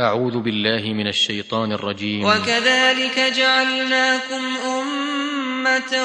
أعوذ بالله من الشيطان الرجيم. وكذلك جعلناكم أمة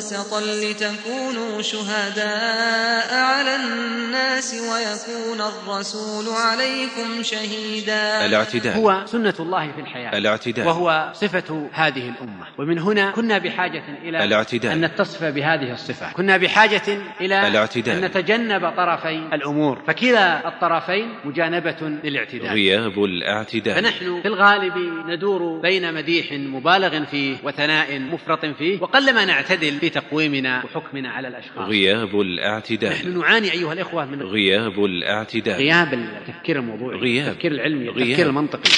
وسطا لتكونوا شهداء على الناس ويكون الرسول عليكم شهيدا. الاعتدال. هو سنة الله في الحياة. الاعتدال. وهو صفة هذه الأمة. ومن هنا كنا بحاجة إلى الاعتدال. أن نتصف بهذه الصفة. كنا بحاجة إلى الاعتدال. أن نتجنب طرفي الأمور. فكلا الطرفين مجانبة للاعتدال. غياب الاعتدال. فنحن في الغالب ندور بين مديح مبالغ فيه وثناء مفرط فيه وقلما نعتدل في تقويمنا وحكمنا على الأشخاص غياب الاعتدال نحن نعاني أيها الإخوة من غياب الاعتدال غياب التفكير الموضوعي غياب. التفكير العلمي غياب. التفكير المنطقي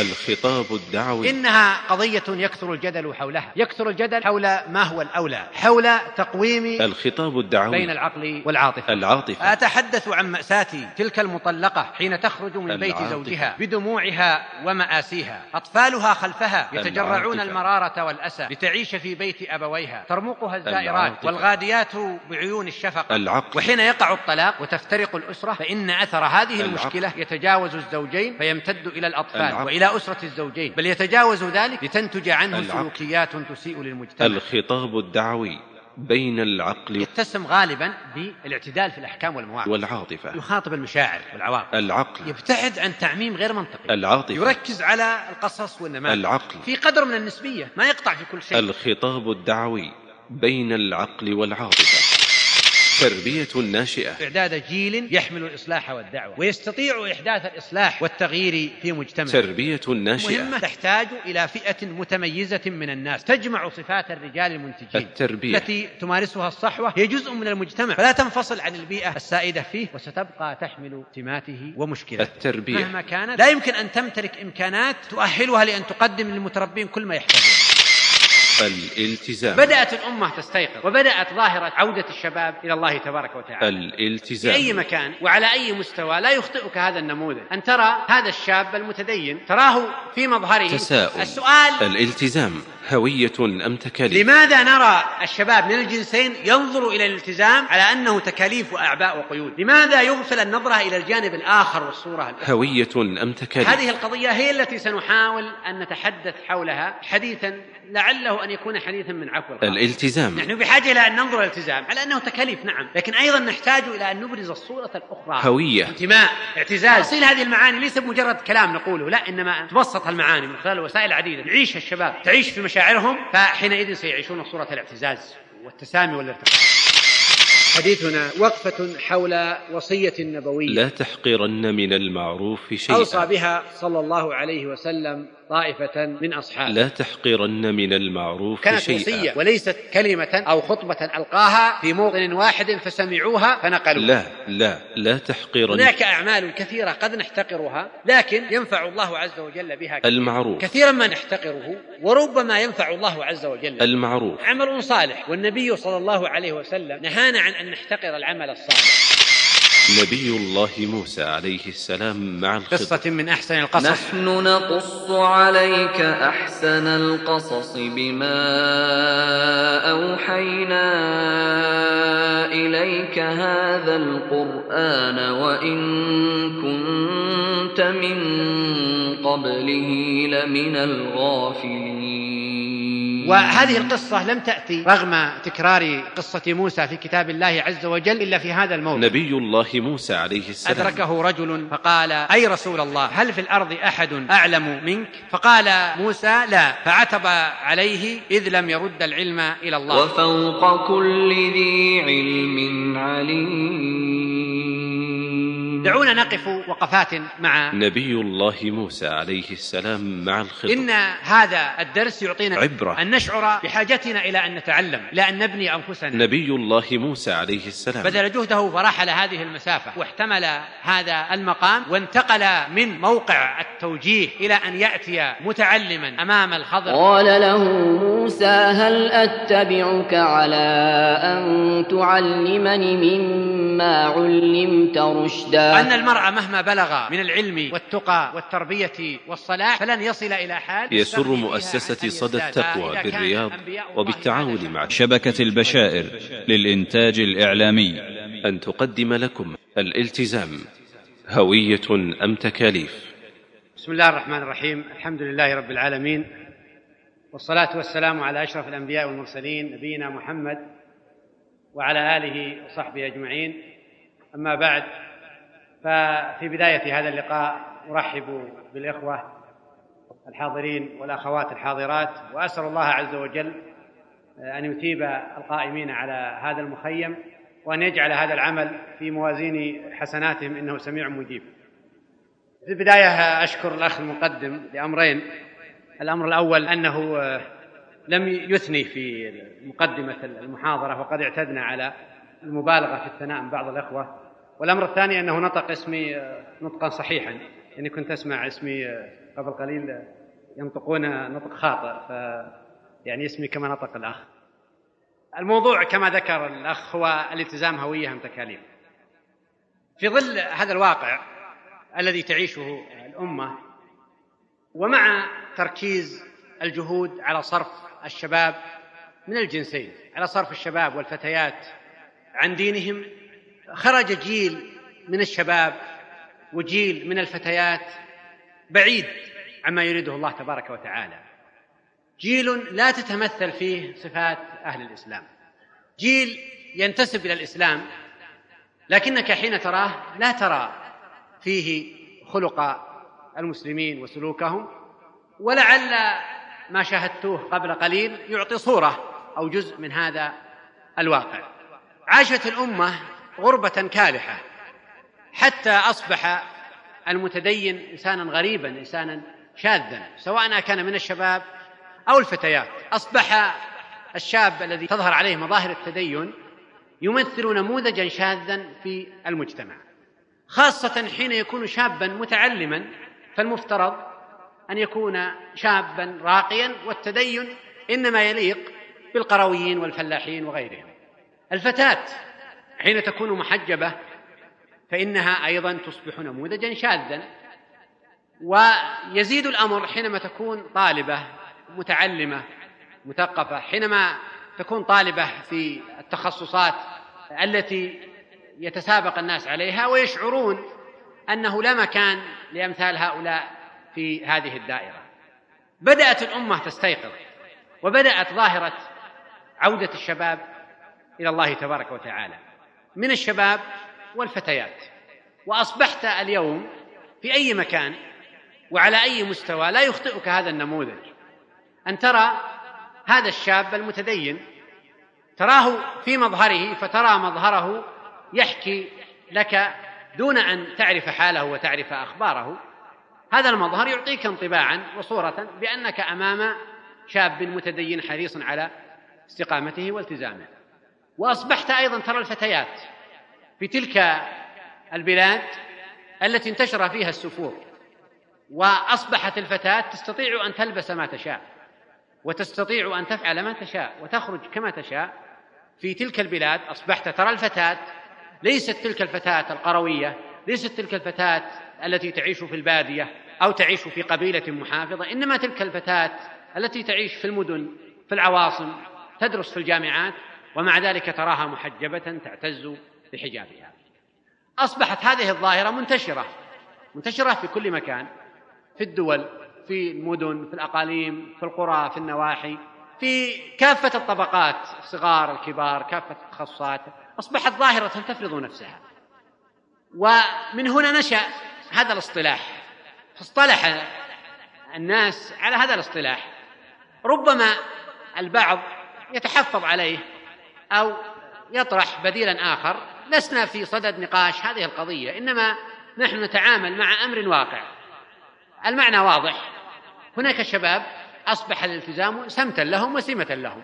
الخطاب الدعوي إنها قضية يكثر الجدل حولها يكثر الجدل حول ما هو الأولى حول تقويم الخطاب الدعوي بين العقل والعاطفة العاطفة أتحدث عن مأساة تلك المطلقة حين تخرج من بيت العاطفة. زوجها بدموعها ومآسيها أطفالها خلفها يتجرعون العاطفة. المرارة والأسى لتعيش في بيت أبويها ترمقها الزائرات العاطفة. والغاديات بعيون الشفقة العقل وحين يقع الطلاق وتفترق الأسرة فإن أثر هذه العقل. المشكلة يتجاوز الزوجين فيمتد إلى الأطفال العقل. وإلى أسرة الزوجين بل يتجاوز ذلك لتنتج عنه. سلوكيات تسيء للمجتمع. الخطاب الدعوي بين العقل يتسم غالبا بالاعتدال في الأحكام والمواقف. والعاطفة. يخاطب المشاعر والعواطف. العقل. يبتعد عن تعميم غير منطقي. العاطفة. يركز على القصص والنماذج. العقل. في قدر من النسبية ما يقطع في كل شيء. الخطاب الدعوي بين العقل والعاطفة. تربية الناشئة إعداد جيل يحمل الإصلاح والدعوة ويستطيع إحداث الإصلاح والتغيير في مجتمع. تربية الناشئة مهمة. تحتاج إلى فئة متميزة من الناس. تجمع صفات الرجال المنتجين التربية. التي تمارسها الصحوة. هي جزء من المجتمع. فلا تنفصل عن البيئة السائدة فيه وستبقى تحمل سماته ومشكلته. التربية. مهما كانت لا يمكن أن تمتلك إمكانات تؤهلها لأن تقدم للمتربين كل ما يحتاجون. الالتزام بدأت الأمة تستيقظ وبدأت ظاهرة عودة الشباب إلى الله تبارك وتعالى. في أي الالتزام مكان وعلى أي مستوى لا يخطئك هذا النموذج. أن ترى هذا الشاب المتدين تراه في مظهره. تساؤل. السؤال الالتزام هوية أم تكاليف؟ لماذا نرى الشباب من الجنسين ينظر إلى الالتزام على أنه تكاليف وأعباء وقيود؟ لماذا يغفل النظرة إلى الجانب الآخر والصورة الأخرى؟ هوية أم تكاليف؟ هذه القضية هي التي سنحاول أن نتحدث حولها حديثا لعله أن يكون حديثا من عفو القلب الالتزام. نحن بحاجة إلى أن ننظر الالتزام على أنه تكاليف نعم. لكن أيضا نحتاج إلى أن نبرز الصورة الأخرى. هوية. انتماء اعتزاز. تفصيل هذه المعاني ليس بمجرد كلام نقوله لا إنما تبسط المعاني من خلال وسائل عديدة. يعيشها الشباب. تعيش في مشاعرهم فحينئذ سيعيشون صورة الاعتزاز والتسامي والارتقاء. حديثنا وقفة حول وصية نبوية. لا تحقرن من المعروف شيئا. أوصى بها صلى الله عليه وسلم طائفة من أصحابه. لا تحقرن من المعروف كانت شيئا. وصية وليست كلمة أو خطبة ألقاها في موطن واحد فسمعوها فنقلوا لا لا لا تحقرن. هناك أعمال كثيرة قد نحتقرها لكن ينفع الله عز وجل بها المعروف. كثيرا ما نحتقره وربما ينفع الله عز وجل. المعروف. عمل صالح والنبي صلى الله عليه وسلم نهانا عن أن نحتقر العمل الصالح. نبي الله موسى عليه السلام مع الخضر. قصة من أحسن القصص. نحن نقص عليك أحسن القصص بما أوحينا إليك هذا القرآن وإن كنت من قبله لمن الغافلين. وهذه القصة لم تأتي رغم تكرار قصة موسى في كتاب الله عز وجل إلا في هذا الموضع. نبي الله موسى عليه السلام. أدركه رجل فقال أي رسول الله هل في الأرض أحد أعلم منك؟ فقال موسى لا. فعتب عليه إذ لم يرد العلم إلى الله. وفوق كل ذي علم عليم. دعونا نقف وقفات مع نبي الله موسى عليه السلام مع الخضر. إن هذا الدرس يعطينا عبرة. أن نشعر بحاجتنا إلى أن نتعلم إلى أن نبني أنفسنا. نبي الله موسى عليه السلام. بذل جهده فرحل هذه المسافة واحتمل هذا المقام وانتقل من موقع التوجيه إلى أن يأتي متعلما أمام الخضر. قال له موسى هل أتبعك على أن تعلمني مما علمت رشدا؟ أن المرء مهما بلغ من العلم والتقى والتربية والصلاح فلن يصل إلى حال يسر مؤسسة صدى. التقوى بالرياض وبالتعاون مع شبكة البشائر للإنتاج الإعلامي. أن تقدم لكم الالتزام. هوية أم تكاليف؟ بسم الله الرحمن الرحيم. الحمد لله رب العالمين. والصلاة والسلام على أشرف الأنبياء والمرسلين نبينا محمد وعلى آله وصحبه أجمعين. أما بعد ففي بداية هذا اللقاء أرحب بالإخوة الحاضرين والأخوات الحاضرات وأسأل الله عز وجل أن يثيب القائمين على هذا المخيم وأن يجعل هذا العمل في موازين حسناتهم إنه سميع مجيب. في البداية أشكر الأخ المقدم لأمرين. الأمر الأول أنه لم يثني في مقدمة المحاضرة وقد اعتدنا على المبالغة في الثناء من بعض الأخوة. والأمر الثاني أنه نطق اسمي نطقا صحيحا. يعني كنت أسمع اسمي قبل قليل ينطقون نطق خاطئ ف يعني اسمي كما نطق الأخ. الموضوع كما ذكر الأخ هو الالتزام هوية أم تكاليف. في ظل هذا الواقع الذي تعيشه الأمة ومع تركيز الجهود على صرف الشباب من الجنسين على صرف الشباب والفتيات عن دينهم خرج جيل من الشباب وجيل من الفتيات بعيد عما يريده الله تبارك وتعالى. جيل لا تتمثل فيه صفات أهل الإسلام. جيل ينتسب إلى الإسلام لكنك حين تراه لا ترى فيه خلق المسلمين وسلوكهم ولعل ما شاهدتوه قبل قليل يعطي صورة أو جزء من هذا الواقع. عاشت الأمة غربة كالحة حتى أصبح المتدين إنسانا غريبا إنسانا شاذا سواء كان من الشباب أو الفتيات. أصبح الشاب الذي تظهر عليه مظاهر التدين يمثل نموذجا شاذا في المجتمع خاصة حين يكون شابا متعلما فالمفترض أن يكون شابا راقيا والتدين إنما يليق بالقرويين والفلاحين وغيرهم. الفتاة حين تكون محجبة فإنها أيضا تصبح نموذجا شاذا. ويزيد الأمر حينما تكون طالبة متعلمة مثقفة حينما تكون طالبة في التخصصات التي يتسابق الناس عليها ويشعرون أنه لا مكان لأمثال هؤلاء في هذه الدائرة. بدأت الأمة تستيقظ وبدأت ظاهرة عودة الشباب إلى الله تبارك وتعالى. من الشباب والفتيات. وأصبحت اليوم في أي مكان وعلى أي مستوى لا يخطئك هذا النموذج. أن ترى هذا الشاب المتدين تراه في مظهره فترى مظهره يحكي لك دون أن تعرف حاله وتعرف أخباره. هذا المظهر يعطيك انطباعا وصورة بأنك أمام شاب متدين حريص على استقامته والتزامه. وأصبحت أيضا ترى الفتيات في تلك البلاد التي انتشر فيها السفور. وأصبحت الفتاة تستطيع أن تلبس ما تشاء وتستطيع أن تفعل ما تشاء وتخرج كما تشاء في تلك البلاد. أصبحت ترى الفتاة ليست تلك الفتاة القروية ليست تلك الفتاة التي تعيش في البادية أو تعيش في قبيلة محافظة إنما تلك الفتاة التي تعيش في المدن في العواصم تدرس في الجامعات ومع ذلك تراها محجبة تعتز بحجابها. أصبحت هذه الظاهرة منتشرة منتشرة في كل مكان في الدول في المدن في الأقاليم في القرى في النواحي في كافة الطبقات الصغار الكبار كافة التخصصات أصبحت ظاهرة تفرض نفسها. ومن هنا نشأ هذا الاصطلاح. فاصطلح الناس على هذا الاصطلاح. ربما البعض يتحفظ عليه أو يطرح بديلا آخر لسنا في صدد نقاش هذه القضية إنما نحن نتعامل مع أمر واقع. المعنى واضح. هناك شباب أصبح الالتزام سمتا لهم وسمه لهم.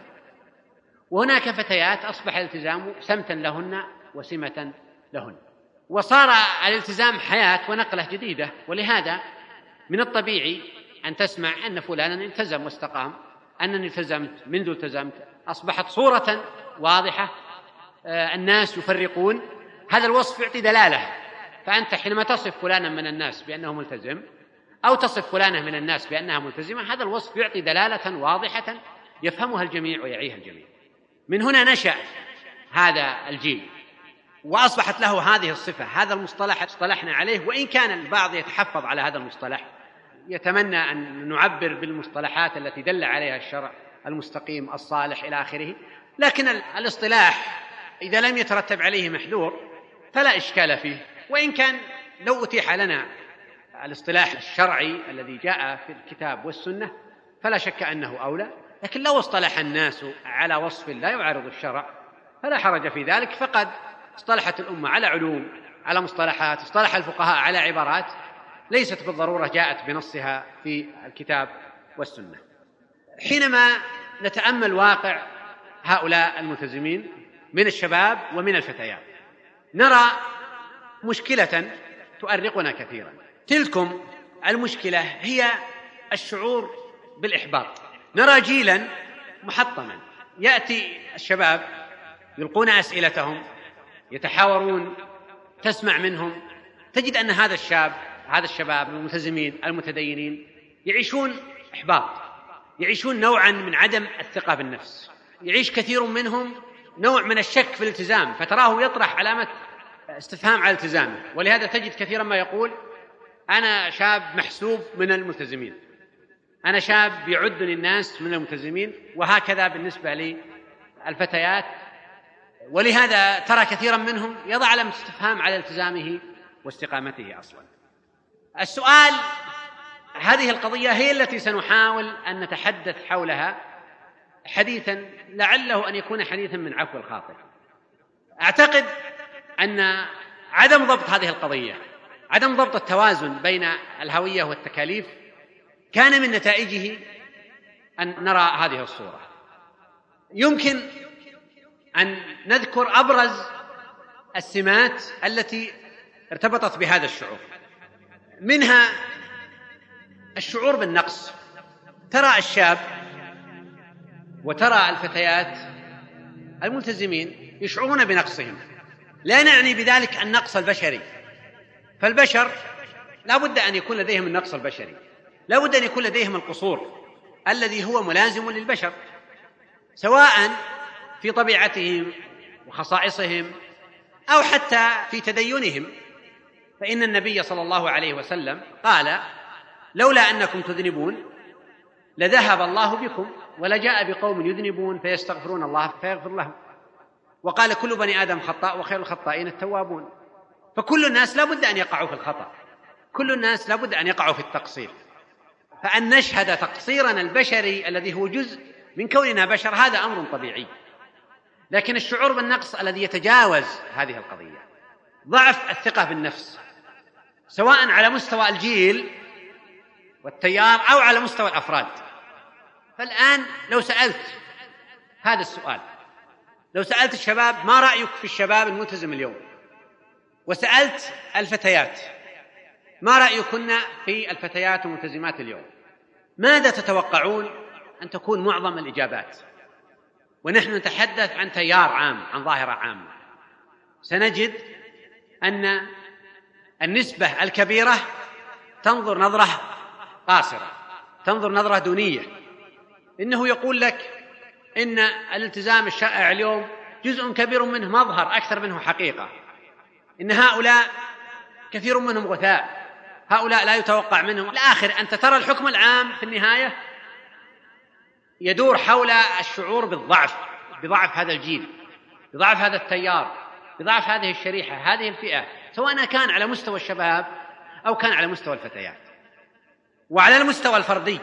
وهناك فتيات أصبح الالتزام سمتا لهن وسمه لهن. وصار الالتزام حياة ونقلة جديدة. ولهذا من الطبيعي أن تسمع أن فلانا التزم واستقام أنني التزمت منذ التزمت أصبحت صورة واضحة آه، الناس يفرقون. هذا الوصف يعطي دلالة. فأنت حينما تصف فلانا من الناس بأنه ملتزم أو تصف فلانه من الناس بأنها ملتزمة هذا الوصف يعطي دلالة واضحة يفهمها الجميع ويعيها الجميع. من هنا نشأ هذا الجيل وأصبحت له هذه الصفة هذا المصطلح اصطلحنا عليه. وإن كان البعض يتحفظ على هذا المصطلح يتمنى أن نعبر بالمصطلحات التي دل عليها الشرع المستقيم الصالح إلى آخره. لكن الاصطلاح إذا لم يترتب عليه محذور فلا إشكال فيه. وإن كان لو أتيح لنا الاصطلاح الشرعي الذي جاء في الكتاب والسنة فلا شك أنه أولى. لكن لو اصطلح الناس على وصف لا يعارض الشرع فلا حرج في ذلك. فقد اصطلحت الأمة على علوم على مصطلحات اصطلح الفقهاء على عبارات ليست بالضرورة جاءت بنصها في الكتاب والسنة. حينما نتأمل واقع هؤلاء الملتزمين من الشباب ومن الفتيات. نرى مشكلة تؤرقنا كثيرا. تلكم المشكلة هي الشعور بالإحباط. نرى جيلا محطما. يأتي الشباب يلقون أسئلتهم يتحاورون تسمع منهم. تجد أن هذا الشاب هذا الشباب الملتزمين المتدينين يعيشون إحباط يعيشون نوعا من عدم الثقة بالنفس. يعيش كثير منهم نوع من الشك في الالتزام فتراه يطرح علامة استفهام على التزامه. ولهذا تجد كثيرا ما يقول أنا شاب محسوب من الملتزمين. أنا شاب يعدني الناس من الملتزمين وهكذا بالنسبة للفتيات. ولهذا ترى كثيرا منهم يضع علامة استفهام على التزامه واستقامته أصلا. السؤال هذه القضية هي التي سنحاول أن نتحدث حولها. حديثا لعله أن يكون حديثا من عفو الخاطر. أعتقد أن عدم ضبط هذه القضية عدم ضبط التوازن بين الهوية والتكاليف كان من نتائجه أن نرى هذه الصورة. يمكن أن نذكر أبرز السمات التي ارتبطت بهذا الشعور. منها الشعور بالنقص. ترى الشاب وترى الفتيات الملتزمين يشعرون بنقصهم. لا نعني بذلك النقص البشري. فالبشر لا بد أن يكون لديهم النقص البشري. لا بد أن يكون لديهم القصور الذي هو ملازم للبشر سواء في طبيعتهم وخصائصهم أو حتى في تدينهم. فإن النبي صلى الله عليه وسلم قال لولا أنكم تذنبون لذهب الله بكم ولجاء بقوم يذنبون فيستغفرون الله فيغفر لهم. وقال كل بني آدم خطاء وخير الخطائين التوابون. فكل الناس لا بد أن يقعوا في الخطأ. كل الناس لا بد أن يقعوا في التقصير. فأن نشهد تقصيرنا البشري الذي هو جزء من كوننا بشر هذا أمر طبيعي. لكن الشعور بالنقص الذي يتجاوز هذه القضية. ضعف الثقة بالنفس. سواء على مستوى الجيل والتيار أو على مستوى الأفراد. فالآن لو سألت هذا السؤال لو سألت الشباب ما رأيك في الشباب الملتزم اليوم؟ وسألت الفتيات ما رأيكن في الفتيات الملتزمات اليوم؟ ماذا تتوقعون أن تكون معظم الإجابات؟ ونحن نتحدث عن تيار عام عن ظاهرة عامة. سنجد أن النسبة الكبيرة تنظر نظرة قاصرة تنظر نظرة دونية. إنه يقول لك إن الالتزام الشائع اليوم جزء كبير منه مظهر أكثر منه حقيقة. إن هؤلاء كثير منهم غثاء. هؤلاء لا يتوقع منهم. الآخر أنت ترى الحكم العام في النهاية يدور حول الشعور بالضعف بضعف هذا الجيل بضعف هذا التيار بضعف هذه الشريحة هذه الفئة سواء كان على مستوى الشباب أو كان على مستوى الفتيات. وعلى المستوى الفردي.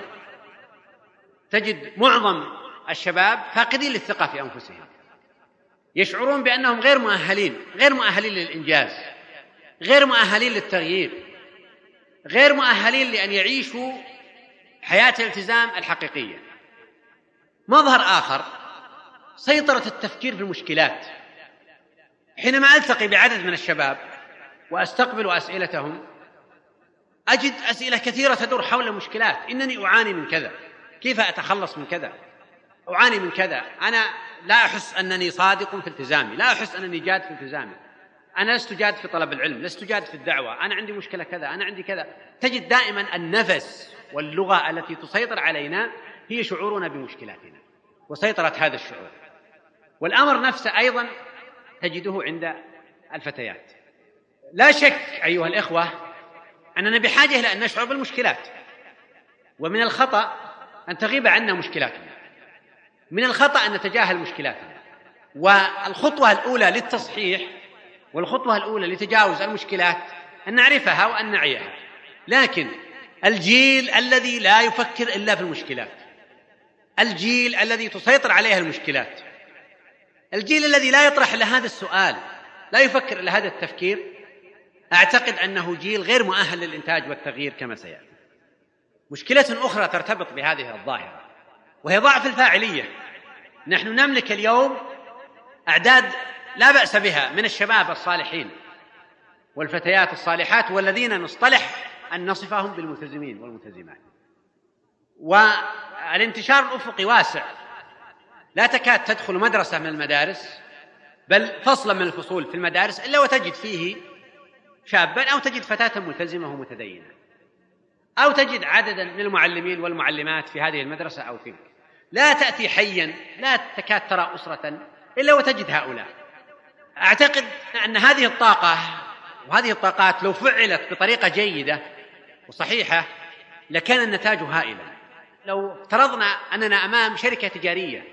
تجد معظم الشباب فاقدين للثقة في أنفسهم. يشعرون بأنهم غير مؤهلين غير مؤهلين للإنجاز غير مؤهلين للتغيير غير مؤهلين لأن يعيشوا حياة الالتزام الحقيقية. مظهر آخر سيطرة التفكير في المشكلات حينما ألتقي بعدد من الشباب وأستقبل أسئلتهم أجد أسئلة كثيرة تدور حول المشكلات. إنني أعاني من كذا. كيف أتخلص من كذا؟ أعاني من كذا. أنا لا أحس أنني صادق في التزامي. لا أحس أنني جاد في التزامي. أنا لست جاد في طلب العلم لست جاد في الدعوة. أنا عندي مشكلة كذا أنا عندي كذا. تجد دائما النفس واللغة التي تسيطر علينا هي شعورنا بمشكلاتنا. وسيطره هذا الشعور. والأمر نفسه أيضا تجده عند الفتيات. لا شك أيها الإخوة أننا بحاجة إلى أن نشعر بالمشكلات. ومن الخطأ أن تغيب عنا مشكلاتنا. من الخطأ أن نتجاهل مشكلاتنا. والخطوة الأولى للتصحيح والخطوة الأولى لتجاوز المشكلات أن نعرفها وأن نعيها. لكن الجيل الذي لا يفكر إلا في المشكلات. الجيل الذي تسيطر عليه المشكلات. الجيل الذي لا يطرح إلا هذا السؤال لا يفكر إلا هذا التفكير أعتقد أنه جيل غير مؤهل للإنتاج والتغيير كما سيأتي. مشكلة أخرى ترتبط بهذه الظاهرة وهي ضعف الفاعلية. نحن نملك اليوم أعداد لا بأس بها من الشباب الصالحين والفتيات الصالحات والذين نصطلح أن نصفهم بالملتزمين والملتزمات. والانتشار الأفقي واسع. لا تكاد تدخل مدرسة من المدارس بل فصلا من الفصول في المدارس إلا وتجد فيه شابا أو تجد فتاة ملتزمة ومتدينة. أو تجد عددا من المعلمين والمعلمات في هذه المدرسة أو تلك لا تأتي حيا لا تكاد ترى أسرة إلا وتجد هؤلاء. أعتقد أن هذه الطاقة وهذه الطاقات لو فعلت بطريقة جيدة وصحيحة لكان النتاج هائلا. لو افترضنا أننا أمام شركة تجارية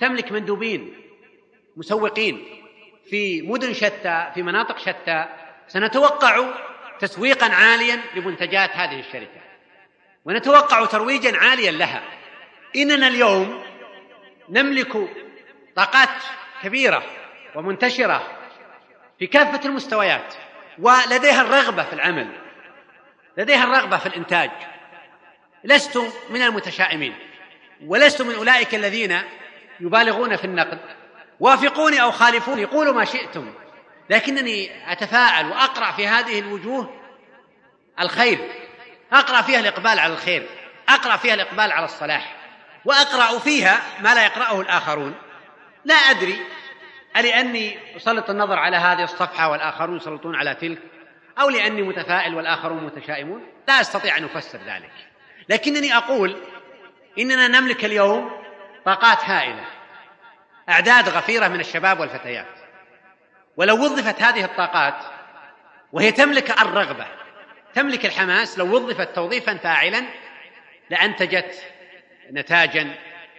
تملك مندوبين مسوقين في مدن شتى في مناطق شتى سنتوقع تسويقا عاليا لمنتجات هذه الشركة. ونتوقع ترويجا عاليا لها. إننا اليوم نملك طاقات كبيرة ومنتشرة في كافة المستويات ولديها الرغبة في العمل لديها الرغبة في الإنتاج. لست من المتشائمين ولست من أولئك الذين يبالغون في النقد. وافقوني أو خالفوني قولوا ما شئتم لكنني اتفاعل وأقرأ في هذه الوجوه الخير. أقرأ فيها الإقبال على الخير أقرأ فيها الإقبال على الصلاح وأقرأ فيها ما لا يقرأه الآخرون. لا أدري ألأني أسلط النظر على هذه الصفحة والآخرون يسلطون على تلك؟ أو لأني متفائل والآخرون متشائمون؟ لا أستطيع أن أفسر ذلك. لكنني أقول إننا نملك اليوم طاقات هائلة أعداد غفيرة من الشباب والفتيات. ولو وظفت هذه الطاقات وهي تملك الرغبة تملك الحماس لو وظفت توظيفا فاعلا لأنتجت نتاجا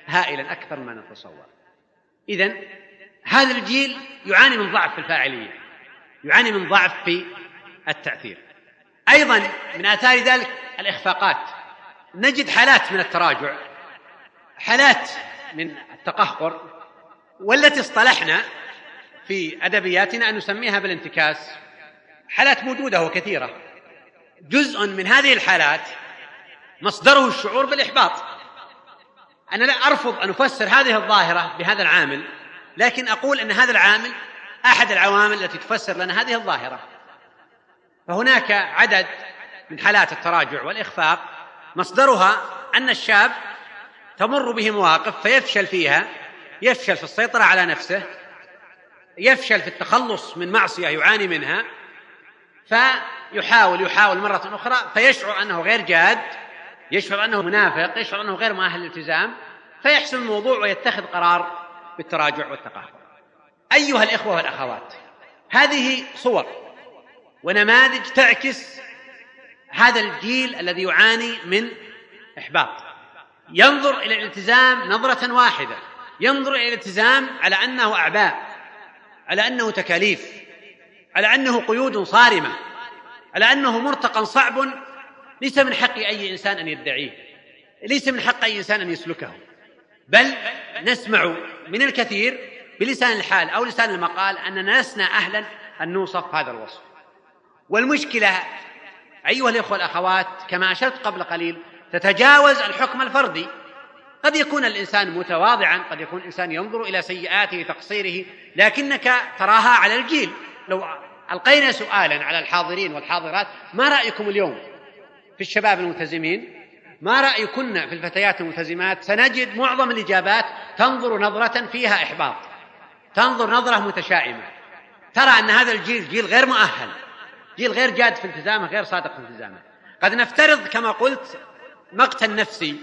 هائلا أكثر مما نتصور. إذا هذا الجيل يعاني من ضعف في الفاعلية يعاني من ضعف في التاثير أيضا من آثار ذلك الإخفاقات. نجد حالات من التراجع حالات من التقهقر والتي اصطلحنا في أدبياتنا أن نسميها بالانتكاس. حالات موجوده وكثيرة. جزء من هذه الحالات مصدره الشعور بالإحباط. أنا لا أرفض أن أفسر هذه الظاهرة بهذا العامل لكن أقول أن هذا العامل أحد العوامل التي تفسر لنا هذه الظاهرة. فهناك عدد من حالات التراجع والإخفاق مصدرها أن الشاب تمر به مواقف فيفشل فيها يفشل في السيطرة على نفسه يفشل في التخلص من معصية يعاني منها فيحاول يحاول مرة أخرى فيشعر أنه غير جاد يشعر أنه منافق يشعر أنه غير مؤهل للالتزام فيحسم الموضوع ويتخذ قرار بالتراجع والتقهقر. أيها الإخوة والأخوات هذه صور ونماذج تعكس هذا الجيل الذي يعاني من إحباط. ينظر إلى الالتزام نظرة واحدة ينظر إلى الالتزام على أنه أعباء على أنه تكاليف. على أنه قيود صارمة على أنه مرتقى صعب ليس من حق أي إنسان أن يدعيه ليس من حق أي إنسان أن يسلكه. بل نسمع من الكثير بلسان الحال أو لسان المقال اننا لسنا أهلا أن نوصف هذا الوصف. والمشكلة أيها الإخوة الأخوات كما أشرت قبل قليل تتجاوز الحكم الفردي. قد يكون الإنسان متواضعا قد يكون الإنسان ينظر إلى سيئاته تقصيره لكنك تراها على الجيل. لو ألقينا سؤالا على الحاضرين والحاضرات ما رأيكم اليوم في الشباب الملتزمين؟ ما رأيكن في الفتيات الملتزمات؟ سنجد معظم الإجابات تنظر نظرة فيها إحباط تنظر نظرة متشائمة. ترى أن هذا الجيل جيل غير مؤهل جيل غير جاد في التزامه غير صادق في التزامه. قد نفترض كما قلت مقتا نفسي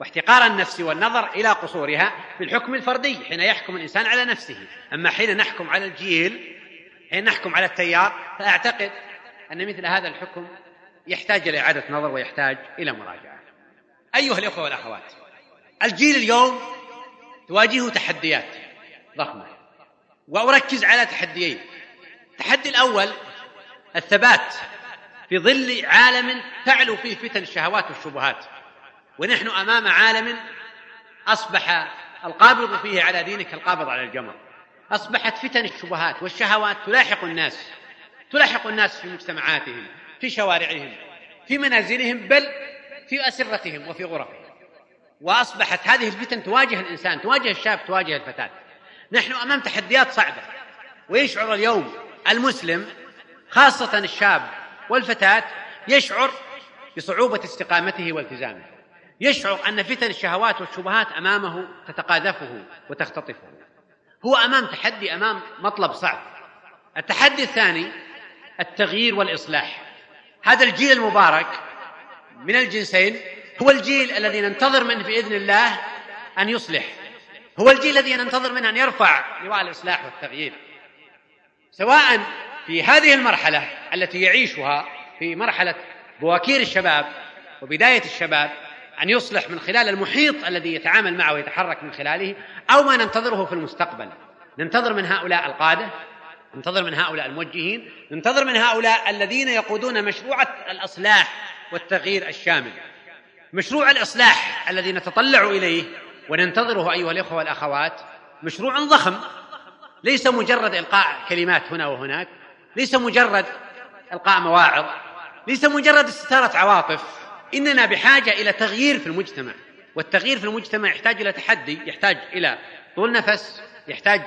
واحتقار النفس والنظر إلى قصورها بالحكم الفردي حين يحكم الإنسان على نفسه. أما حين نحكم على الجيل حين نحكم على التيار. فأعتقد أن مثل هذا الحكم يحتاج إلى إعادة نظر ويحتاج إلى مراجعة. أيها الأخوة والأخوات الجيل اليوم تواجهه تحديات ضخمة. وأركز على تحديين. التحدي الأول الثبات في ظل عالم تعلو فيه فتن الشهوات والشبهات. ونحن أمام عالم أصبح القابض فيه على دينك القابض على الجمر. أصبحت فتن الشبهات والشهوات تلاحق الناس تلاحق الناس في مجتمعاتهم في شوارعهم في منازلهم بل في أسرتهم وفي غرفهم. وأصبحت هذه الفتن تواجه الإنسان تواجه الشاب تواجه الفتاة. نحن أمام تحديات صعبة ويشعر اليوم المسلم خاصة الشاب والفتاة يشعر بصعوبة استقامته والتزامه. يشعر أن فتن الشهوات والشبهات أمامه تتقاذفه وتختطفه. هو أمام تحدي أمام مطلب صعب. التحدي الثاني التغيير والإصلاح. هذا الجيل المبارك من الجنسين هو الجيل الذي ننتظر منه بإذن الله أن يصلح. هو الجيل الذي ننتظر منه أن يرفع لواء الإصلاح والتغيير. سواء في هذه المرحلة التي يعيشها في مرحلة بواكير الشباب وبداية الشباب أن يصلح من خلال المحيط الذي يتعامل معه ويتحرك من خلاله أو ما ننتظره في المستقبل. ننتظر من هؤلاء القادة ننتظر من هؤلاء الموجهين ننتظر من هؤلاء الذين يقودون مشروع الأصلاح والتغيير الشامل. مشروع الإصلاح الذي نتطلع إليه وننتظره أيها الإخوة والأخوات مشروع ضخم. ليس مجرد إلقاء كلمات هنا وهناك ليس مجرد إلقاء مواعظ ليس مجرد استثارة عواطف. إننا بحاجة إلى تغيير في المجتمع. والتغيير في المجتمع يحتاج إلى تحدي يحتاج إلى طول نفس يحتاج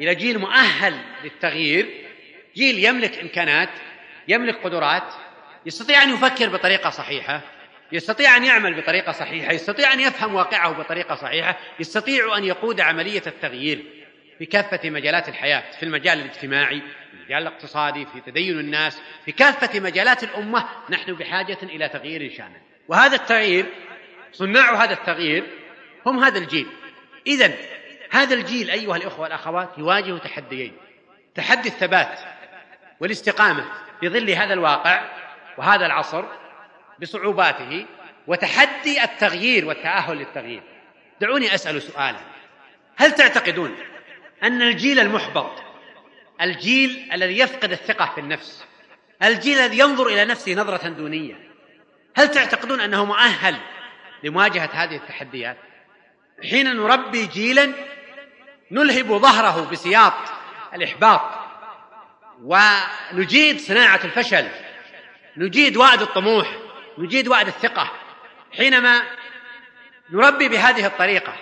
إلى جيل مؤهل للتغيير. جيل يملك إمكانات يملك قدرات يستطيع أن يفكر بطريقة صحيحة يستطيع أن يعمل بطريقة صحيحة يستطيع أن يفهم واقعه بطريقة صحيحة يستطيع أن يقود عملية التغيير. في كافة مجالات الحياة في المجال الاجتماعي في المجال الاقتصادي في تدين الناس في كافة مجالات الأمة نحن بحاجة إلى تغيير شامل وهذا التغيير صناع هذا التغيير هم هذا الجيل. اذا هذا الجيل أيها الإخوة والأخوات يواجه تحديين. تحدي الثبات والاستقامة في ظل هذا الواقع وهذا العصر بصعوباته وتحدي التغيير والتأهل للتغيير. دعوني أسأل سؤالا. هل تعتقدون أن الجيل المحبط الجيل الذي يفقد الثقة في النفس الجيل الذي ينظر إلى نفسه نظرة دونية هل تعتقدون أنه مؤهل لمواجهة هذه التحديات؟ حين نربي جيلا نلهب ظهره بسياط الإحباط ونجيد صناعة الفشل نجيد وعد الطموح نجيد وعد الثقة حينما نربي بهذه الطريقة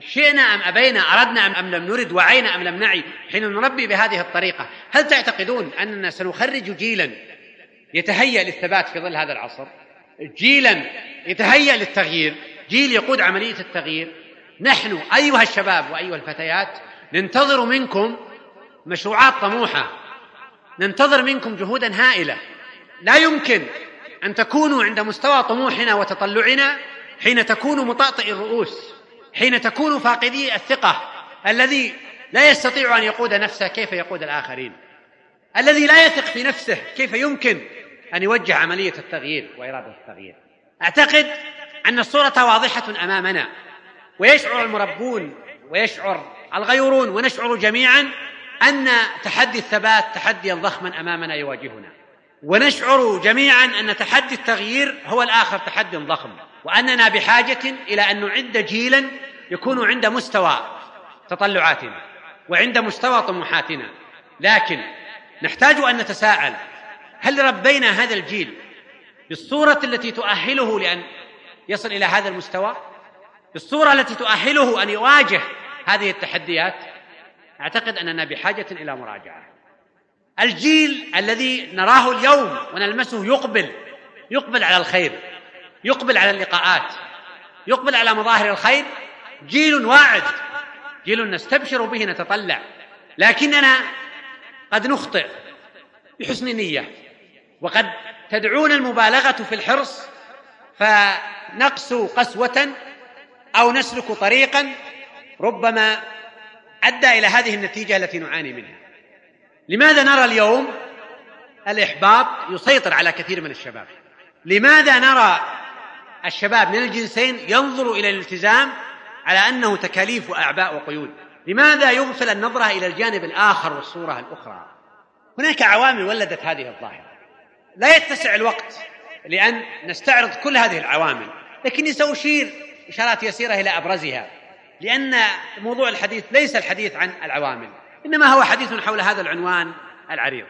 شئنا أم أبينا أردنا ام لم نرد وعينا أم لم نعي حين نربي بهذه الطريقة. هل تعتقدون أننا سنخرج جيلا يتهيأ للثبات في ظل هذا العصر؟ جيلا يتهيأ للتغيير جيل يقود عملية التغيير. نحن أيها الشباب وأيها الفتيات ننتظر منكم مشروعات طموحة. ننتظر منكم جهودا هائلة. لا يمكن أن تكونوا عند مستوى طموحنا وتطلعنا حين تكونوا مطأطئ الرؤوس. حين تكونوا فاقدي الثقة الذي لا يستطيع أن يقود نفسه كيف يقود الآخرين. الذي لا يثق في نفسه كيف يمكن أن يوجه عملية التغيير وإرادة التغيير. أعتقد أن الصورة واضحة أمامنا ويشعر المربون ويشعر الغيورون ونشعر جميعا أن تحدي الثبات تحديا ضخما أمامنا يواجهنا. ونشعر جميعا أن تحدي التغيير هو الآخر تحدي ضخم. وأننا بحاجة إلى أن نعد جيلا يكون عند مستوى تطلعاتنا وعند مستوى طموحاتنا. لكن نحتاج أن نتساءل هل ربينا هذا الجيل بالصورة التي تؤهله لأن يصل إلى هذا المستوى؟ بالصورة التي تؤهله أن يواجه هذه التحديات؟ أعتقد أننا بحاجة إلى مراجعة. الجيل الذي نراه اليوم ونلمسه يقبل يقبل على الخير. يقبل على اللقاءات يقبل على مظاهر الخير جيل واعد جيل نستبشر به نتطلع. لكننا قد نخطئ بحسن نية وقد تدعونا المبالغة في الحرص فنقسو قسوة أو نسلك طريقا ربما أدى إلى هذه النتيجة التي نعاني منها. لماذا نرى اليوم الإحباط يسيطر على كثير من الشباب؟ لماذا نرى الشباب من الجنسين ينظر إلى الالتزام على أنه تكاليف وأعباء وقيود. لماذا يغفل النظرة إلى الجانب الآخر والصورة الأخرى؟ هناك عوامل ولدت هذه الظاهرة. لا يتسع الوقت لأن نستعرض كل هذه العوامل لكني سأشير إشارات يسيرة إلى أبرزها لأن موضوع الحديث ليس الحديث عن العوامل إنما هو حديث حول هذا العنوان العريض.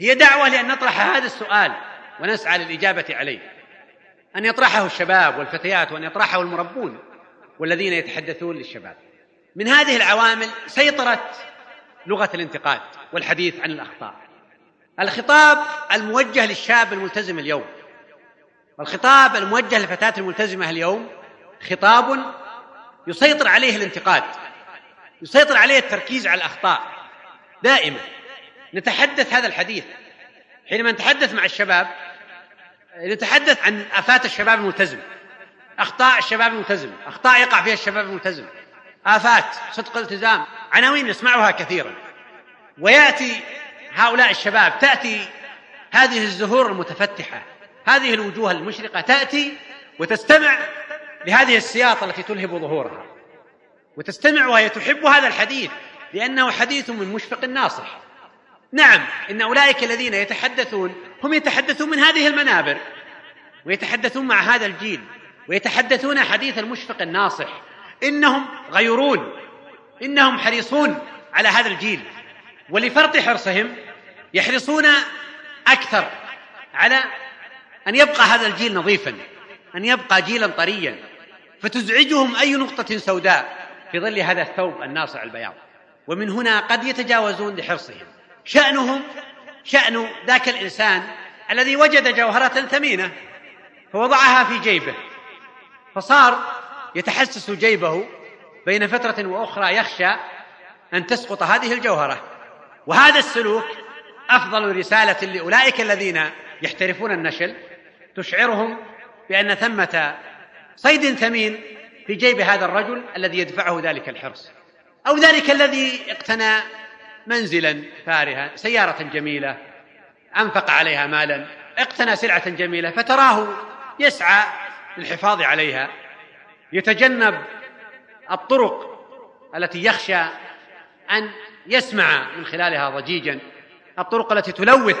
هي دعوة لأن نطرح هذا السؤال ونسعى للإجابة عليه. أن يطرحه الشباب والفتيات وأن يطرحه المربون والذين يتحدثون للشباب. من هذه العوامل سيطرت لغة الانتقاد والحديث عن الأخطاء. الخطاب الموجه للشاب الملتزم اليوم. والخطاب الموجه للفتاة الملتزمة اليوم خطاب يسيطر عليه الانتقاد يسيطر عليه التركيز على الأخطاء. دائما نتحدث هذا الحديث. حينما نتحدث مع الشباب نتحدث عن آفات الشباب الملتزم أخطاء الشباب الملتزم أخطاء يقع فيها الشباب الملتزم. آفات صدق الالتزام عناوين نسمعها كثيرا. ويأتي هؤلاء الشباب تأتي هذه الزهور المتفتحة هذه الوجوه المشرقة تأتي وتستمع لهذه السياط التي تلهب ظهورها. وتستمع وهي تحب هذا الحديث لأنه حديث من مشفق ناصح نعم إن أولئك الذين يتحدثون هم يتحدثون من هذه المنابر ويتحدثون مع هذا الجيل ويتحدثون حديث المشفق الناصح إنهم غيرون إنهم حريصون على هذا الجيل ولفرط حرصهم يحرصون أكثر على أن يبقى هذا الجيل نظيفا أن يبقى جيلا طريا. فتزعجهم أي نقطة سوداء في ظل هذا الثوب الناصع البياض. ومن هنا قد يتجاوزون لحرصهم. شأنهم شأن ذاك الإنسان الذي وجد جوهرة ثمينة فوضعها في جيبه فصار يتحسس جيبه بين فترة وأخرى يخشى أن تسقط هذه الجوهرة. وهذا السلوك أفضل رسالة لأولئك الذين يحترفون النشل تشعرهم بأن ثمة صيد ثمين في جيب هذا الرجل الذي يدفعه ذلك الحرص أو ذلك الذي اقتنى منزلا فارها سيارة جميلة أنفق عليها مالا اقتنى سلعة جميلة فتراه يسعى للحفاظ عليها. يتجنب الطرق التي يخشى أن يسمع من خلالها ضجيجا. الطرق التي تلوث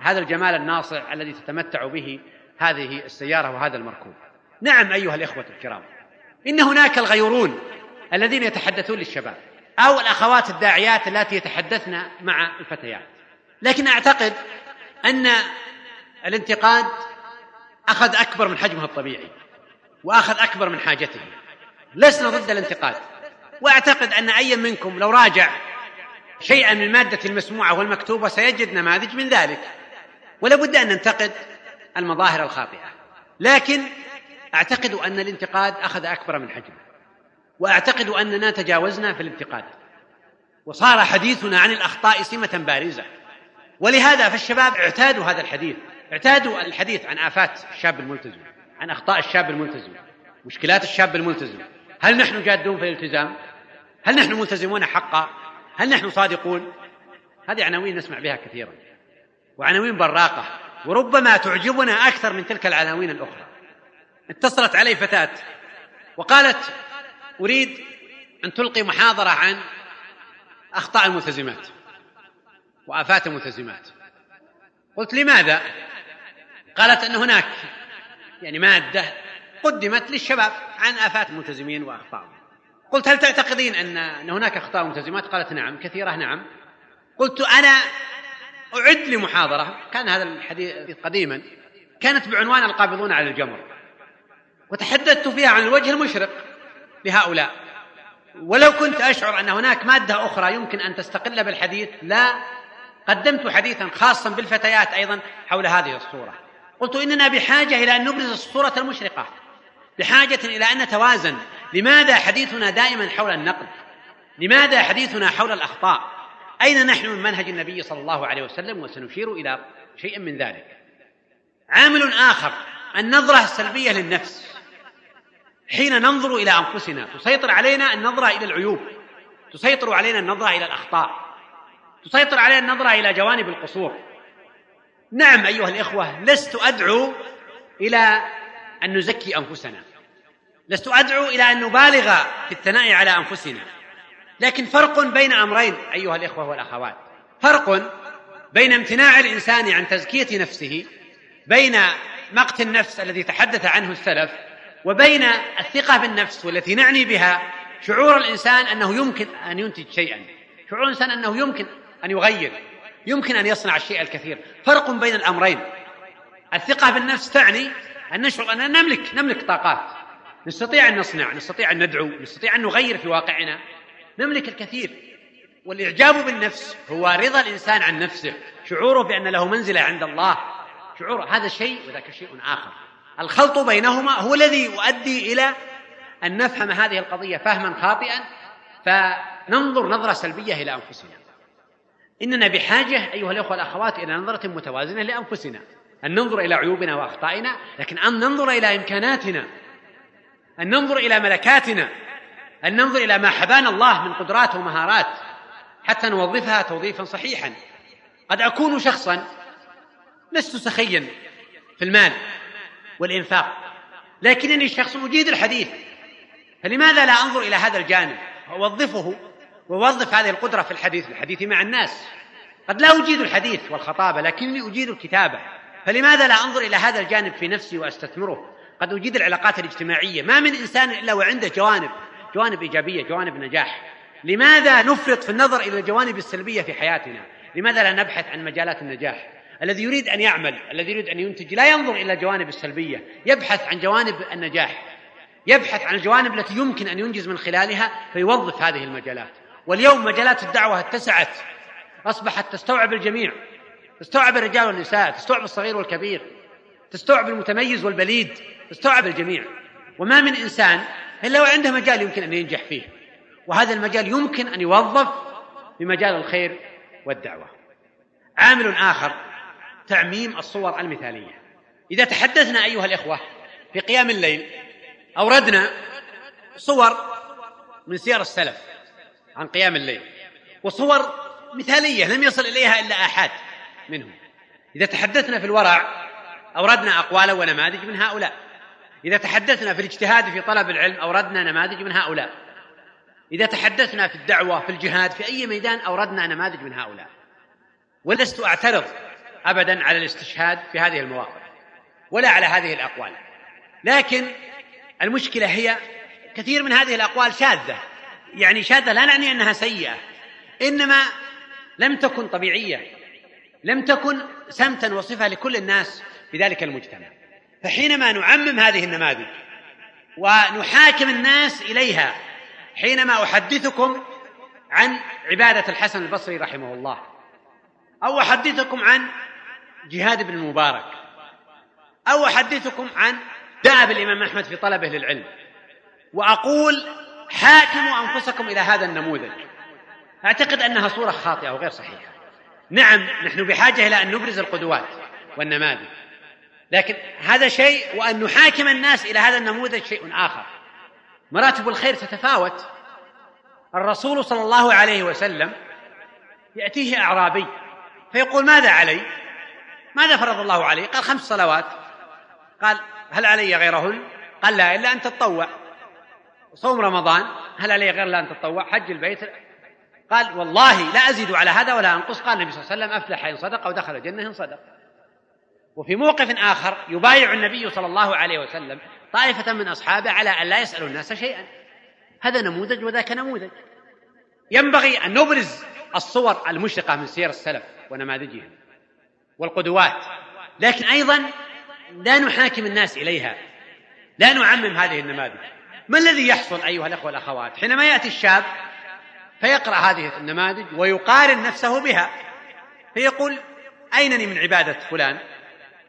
هذا الجمال الناصع الذي تتمتع به هذه السيارة وهذا المركوب. نعم أيها الإخوة الكرام إن هناك الغيورون الذين يتحدثون للشباب أو الأخوات الداعيات التي يتحدثن مع الفتيات. لكن أعتقد أن الانتقاد أخذ أكبر من حجمه الطبيعي وأخذ أكبر من حاجته. لسنا ضد الانتقاد. وأعتقد أن أي منكم لو راجع شيئا من المادة المسموعة والمكتوبة سيجد نماذج من ذلك. ولا بد أن ننتقد المظاهر الخاطئة. لكن أعتقد أن الانتقاد أخذ أكبر من حجمه. وأعتقد أننا تجاوزنا في الانتقاد. وصار حديثنا عن الأخطاء سمة بارزة. ولهذا فالشباب اعتادوا هذا الحديث. اعتادوا الحديث عن آفات الشاب الملتزم عن أخطاء الشاب الملتزم مشكلات الشاب الملتزم. هل نحن جادون في الالتزام؟ هل نحن ملتزمون حقا؟ هل نحن صادقون؟ هذه عناوين نسمع بها كثيرا. وعناوين براقة. وربما تعجبنا أكثر من تلك العناوين الأخرى. اتصلت علي فتاة وقالت أريد أن تلقي محاضرة عن أخطاء الملتزمات وآفات الملتزمات قلت لماذا؟ قالت أن هناك يعني مادة قدمت للشباب عن آفات الملتزمين وأخطائهم قلت هل تعتقدين أن أن هناك أخطاء ملتزمات؟ قالت نعم كثيرة نعم قلت أنا أعد لمحاضرة كان هذا الحديث قديما كانت بعنوان القابضون على الجمر وتحدثت فيها عن الوجه المشرق لهؤلاء. ولو كنت أشعر أن هناك مادة أخرى يمكن أن تستقل بالحديث لا. قدمت حديثا خاصا بالفتيات أيضا حول هذه الصورة. قلت إننا بحاجة إلى أن نبرز الصورة المشرقة. بحاجة إلى أن نتوازن. لماذا حديثنا دائما حول النقد؟ لماذا حديثنا حول الأخطاء؟ أين نحن من منهج النبي صلى الله عليه وسلم؟ وسنشير إلى شيء من ذلك. عامل آخر النظرة السلبية للنفس. حين ننظر إلى أنفسنا تسيطر علينا النظرة إلى العيوب تسيطر علينا النظرة إلى الأخطاء تسيطر عليه النظرة إلى جوانب القصور. نعم أيها الإخوة لست أدعو إلى أن نزكي أنفسنا لست أدعو إلى أن نبالغ في الثناء على أنفسنا لكن فرق بين أمرين أيها الإخوة والأخوات. فرق بين امتناع الإنسان عن تزكية نفسه بين مقت النفس الذي تحدث عنه السلف وبين الثقة بالنفس والتي نعني بها شعور الإنسان أنه يمكن أن ينتج شيئا. شعور الإنسان أنه يمكن أن يغير. يمكن أن يصنع الشيء الكثير. فرق بين الأمرين. الثقة بالنفس تعني أن نشعر أننا نملك نملك طاقات. نستطيع أن نصنع نستطيع أن ندعو نستطيع أن نغير في واقعنا. نملك الكثير. والإعجاب بالنفس هو رضا الإنسان عن نفسه. شعوره بأن له منزلة عند الله. شعور هذا شيء وذاك شيء آخر. الخلط بينهما هو الذي يؤدي إلى أن نفهم هذه القضية فهما خاطئا فننظر نظرة سلبية إلى أنفسنا. إننا بحاجة أيها الأخوة والأخوات إلى نظرة متوازنة لأنفسنا أن ننظر إلى عيوبنا وأخطائنا لكن أن ننظر إلى إمكاناتنا أن ننظر إلى ملكاتنا أن ننظر إلى ما حبانا الله من قدرات ومهارات حتى نوظفها توظيفا صحيحا. قد أكون شخصا لست سخيا في المال. والإنفاق. لكنني شخص أجيد الحديث. فلماذا لا أنظر إلى هذا الجانب؟ وأوظفه ووظف هذه القدرة في الحديث الحديث مع الناس. قد لا أجيد الحديث والخطابة لكنني أجيد الكتابة. فلماذا لا أنظر إلى هذا الجانب في نفسي وأستثمره؟ قد أجيد العلاقات الاجتماعية. ما من إنسان إلا وعنده جوانب جوانب إيجابية جوانب نجاح. لماذا نفرط في النظر إلى الجوانب السلبية في حياتنا؟ لماذا لا نبحث عن مجالات النجاح؟ الذي يريد أن يعمل الذي يريد أن ينتج لا ينظر إلى الجوانب السلبية. يبحث عن جوانب النجاح. يبحث عن الجوانب التي يمكن أن ينجز من خلالها فيوظف هذه المجالات. واليوم مجالات الدعوة اتسعت. أصبحت تستوعب الجميع. تستوعب الرجال والنساء تستوعب الصغير والكبير. تستوعب المتميز والبليد. تستوعب الجميع. وما من إنسان إلا وعنده مجال يمكن أن ينجح فيه. وهذا المجال يمكن أن يوظف بمجال الخير والدعوة. عامل آخر. تعميم الصور المثالية. إذا تحدثنا أيها الإخوة في قيام الليل أوردنا صور من سير السلف عن قيام الليل وصور مثالية لم يصل إليها إلا آحاد منهم. إذا تحدثنا في الورع أوردنا أقوالا ونماذج من هؤلاء. إذا تحدثنا في الاجتهاد في طلب العلم أوردنا نماذج من هؤلاء. إذا تحدثنا في الدعوة في الجهاد في أي ميدان أوردنا نماذج من هؤلاء. ولست أعترض أبدا على الاستشهاد في هذه المواقف ولا على هذه الأقوال. لكن المشكلة هي كثير من هذه الأقوال شاذة. يعني شاذة لا نعني أنها سيئة إنما لم تكن طبيعية لم تكن سمتا وصفة لكل الناس في ذلك المجتمع. فحينما نعمم هذه النماذج ونحاكم الناس إليها حينما أحدثكم عن عبادة الحسن البصري رحمه الله أو أحدثكم عن جهاد بن المبارك أو أحدثكم عن دأب الإمام أحمد في طلبه للعلم. وأقول حاكموا أنفسكم إلى هذا النموذج. أعتقد أنها صورة خاطئة وغير صحيحة. نعم نحن بحاجة إلى أن نبرز القدوات والنماذج. لكن هذا شيء وأن نحاكم الناس إلى هذا النموذج شيء آخر. مراتب الخير تتفاوت. الرسول صلى الله عليه وسلم يأتيه أعرابي فيقول ماذا علي؟ ماذا فرض الله عليه؟ قال خمس صلوات. قال هل علي غيرهن؟ قال لا إلا أن تتطوع صوم رمضان هل علي غير لا أن تتطوع حج البيت. قال والله لا أزيد على هذا ولا أنقص. قال النبي صلى الله عليه وسلم أفلح إن صدق ودخل الجنة إن صدق. وفي موقف آخر يبايع النبي صلى الله عليه وسلم طائفة من أصحابه على أن لا يسألوا الناس شيئا. هذا نموذج وذاك نموذج. ينبغي أن نبرز الصور المشرقة من سير السلف ونماذجهم. والقدوات. لكن أيضا لا نحاكم الناس إليها. لا نعمم هذه النماذج. ما الذي يحصل أيها الأخوة والأخوات؟ حينما يأتي الشاب فيقرأ هذه النماذج ويقارن نفسه بها. فيقول أينني من عبادة فلان؟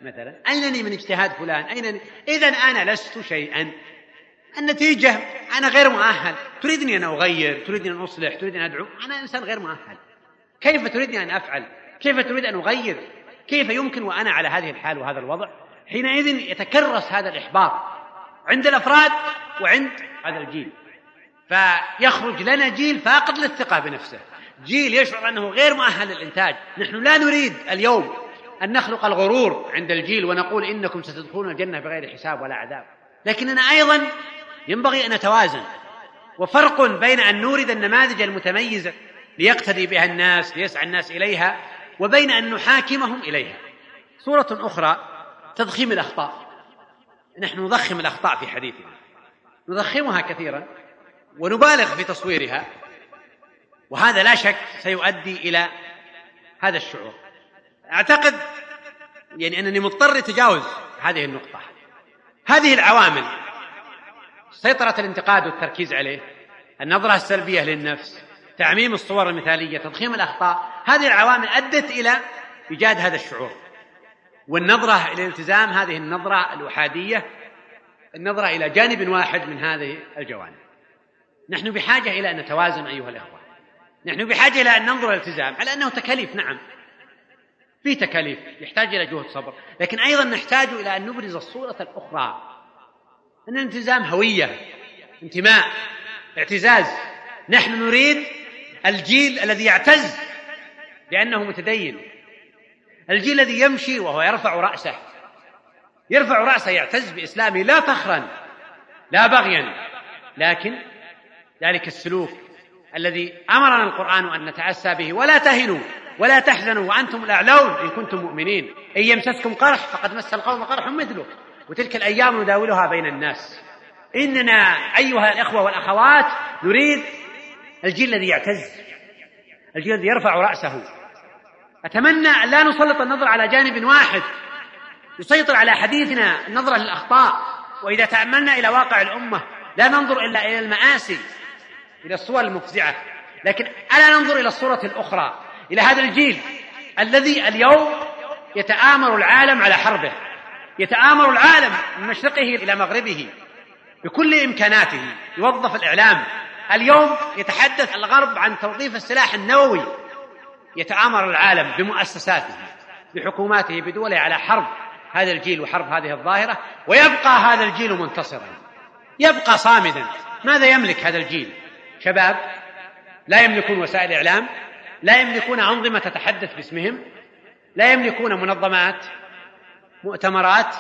مثلا أينني من اجتهاد فلان؟ أينني إذا أنا لست شيئا. النتيجة أنا غير مؤهل. تريدني أن أغير تريدني أن أصلح تريدني أن أدعو. أنا إنسان غير مؤهل. كيف تريدني أن أفعل؟ كيف تريد أن أغير؟ كيف يمكن وأنا على هذه الحال وهذا الوضع؟ حينئذ يتكرس هذا الإحباط عند الأفراد وعند هذا الجيل. فيخرج لنا جيل فاقد للثقة بنفسه. جيل يشعر أنه غير مؤهل للإنتاج. نحن لا نريد اليوم أن نخلق الغرور عند الجيل ونقول إنكم ستدخلون الجنة بغير حساب ولا عذاب. لكننا أيضا ينبغي أن نتوازن. وفرق بين أن نورد النماذج المتميزة ليقتدي بها الناس ليسعى الناس إليها وبين أن نحاكمهم إليها. صورة أخرى تضخيم الأخطاء. نحن نضخم الأخطاء في حديثنا. نضخمها كثيرا ونبالغ في تصويرها. وهذا لا شك سيؤدي إلى هذا الشعور. أعتقد يعني أنني مضطر لتجاوز هذه النقطة. هذه العوامل. سيطرة الانتقاد والتركيز عليه. النظرة السلبية للنفس. تعميم الصور المثالية تضخيم الأخطاء. هذه العوامل أدت إلى إيجاد هذا الشعور. والنظرة إلى الالتزام هذه النظرة الأحادية النظرة إلى جانب واحد من هذه الجوانب. نحن بحاجة إلى أن نتوازن أيها الإخوة. نحن بحاجة إلى أن ننظر الالتزام. على أنه تكاليف؟ نعم. في تكاليف يحتاج إلى جهد صبر. لكن أيضا نحتاج إلى أن نبرز الصورة الأخرى. أن الالتزام هوية انتماء اعتزاز. نحن نريد الجيل الذي يعتز بأنه متدين. الجيل الذي يمشي وهو يرفع رأسه. يرفع رأسه يعتز بإسلامه لا فخرا لا بغيا. لكن ذلك السلوك الذي أمرنا القرآن أن نتأسى به. ولا تهنوا ولا تحزنوا وأنتم الأعلون إن كنتم مؤمنين. إن يمسسكم قرح فقد مس القوم قرح مثله وتلك الأيام نداولها بين الناس. إننا أيها الإخوة والأخوات نريد الجيل الذي يعتز. الجيل الذي يرفع رأسه. أتمنى أن لا نسلط النظر على جانب واحد. يسيطر على حديثنا النظرة للأخطاء. وإذا تأملنا إلى واقع الأمة لا ننظر إلا إلى المآسي إلى الصور المفزعة. لكن ألا ننظر إلى الصورة الأخرى إلى هذا الجيل الذي اليوم يتآمر العالم على حربه. يتآمر العالم من مشرقه إلى مغربه بكل إمكاناته. يوظف الإعلام. اليوم يتحدث الغرب عن توظيف السلاح النووي. يتآمر العالم بمؤسساته بحكوماته بدوله على حرب هذا الجيل وحرب هذه الظاهرة ويبقى هذا الجيل منتصرا. يبقى صامدا. ماذا يملك هذا الجيل؟ شباب لا يملكون وسائل إعلام لا يملكون أنظمة تتحدث باسمهم لا يملكون منظمات مؤتمرات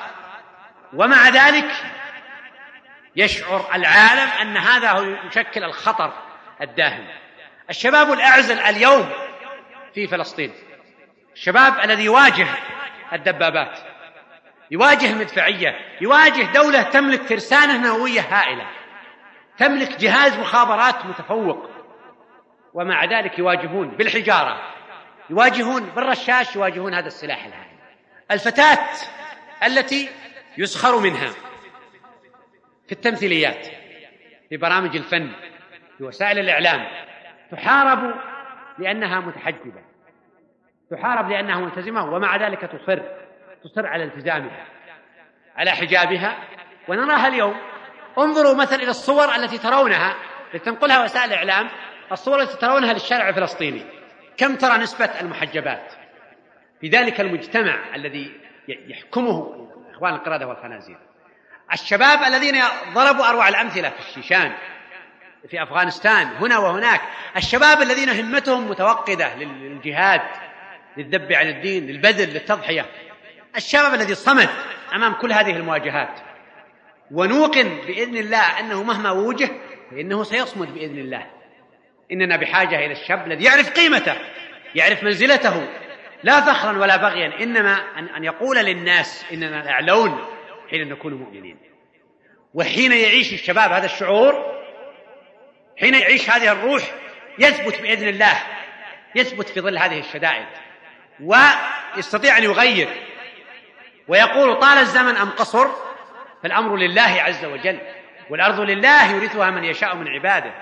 ومع ذلك يشعر العالم أن هذا هو يشكل الخطر الداهم. الشباب الأعزل اليوم في فلسطين. الشباب الذي يواجه الدبابات. يواجه المدفعية يواجه دولة تملك ترسانة نووية هائلة. تملك جهاز مخابرات متفوق. ومع ذلك يواجهون بالحجارة. يواجهون بالرشاش. يواجهون هذا السلاح الهائل. الفتاة التي يسخر منها. في التمثيليات في برامج الفن في وسائل الإعلام. تحارب لأنها متحجبة. تحارب لأنها ملتزمة ومع ذلك تصر تصر على التزامها على حجابها. ونراها اليوم. انظروا مثلا إلى الصور التي ترونها التي تنقلها وسائل الإعلام. الصور التي ترونها للشارع الفلسطيني. كم ترى نسبة المحجبات؟ في ذلك المجتمع الذي يحكمه إخوان القردة والخنازير. الشباب الذين ضربوا أروع الأمثلة في الشيشان في أفغانستان هنا وهناك. الشباب الذين همتهم متوقدة للجهاد للذب عن الدين للبذل للتضحية. الشباب الذي صمد أمام كل هذه المواجهات. ونوقن بإذن الله أنه مهما وجه فإنه سيصمد بإذن الله. إننا بحاجة إلى الشاب الذي يعرف قيمته يعرف منزلته. لا فخرا ولا بغيا إنما أن يقول للناس إننا الأعلون حين نكون مؤمنين. وحين يعيش الشباب هذا الشعور حين يعيش هذه الروح يثبت بإذن الله يثبت في ظل هذه الشدائد. ويستطيع أن يغير. ويقول طال الزمن أم قصر؟ فالأمر لله عز وجل والأرض لله يورثها من يشاء من عباده.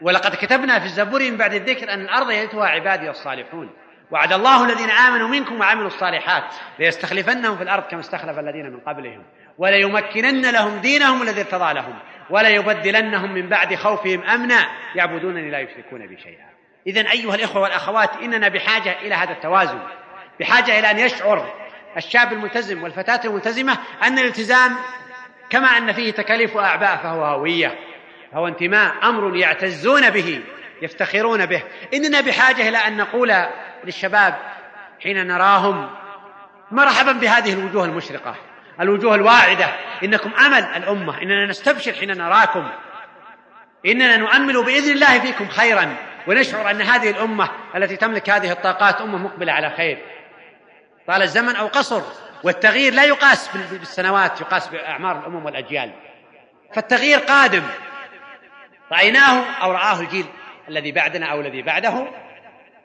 ولقد كتبنا في الزبور من بعد الذكر أن الأرض يرثها عبادي الصالحون. وعد الله الذين آمنوا منكم وعملوا الصالحات ليستخلفنهم في الأرض كما استخلف الذين من قبلهم وليمكنن لهم دينهم الذي ارتضى لهم وليبدلنهم من بعد خوفهم أمنا يعبدونني لا يشركون بي شيئا. اذا أيها الإخوة والأخوات إننا بحاجة إلى هذا التوازن بحاجة إلى أن يشعر الشاب الملتزم والفتاة الملتزمة أن الالتزام كما أن فيه تكاليف واعباء فهو هوية فهو انتماء أمر يعتزون به يفتخرون به. إننا بحاجة إلى أن نقول للشباب حين نراهم مرحبا بهذه الوجوه المشرقة. الوجوه الواعدة. إنكم أمل الأمة. إننا نستبشر حين نراكم. إننا نؤمل بإذن الله فيكم خيرا. ونشعر أن هذه الأمة التي تملك هذه الطاقات أمة مقبلة على خير. طال الزمن أو قصر والتغيير لا يقاس بالسنوات يقاس بأعمار الأمم والأجيال. فالتغيير قادم. رأيناه أو رآه الجيل الذي بعدنا أو الذي بعده.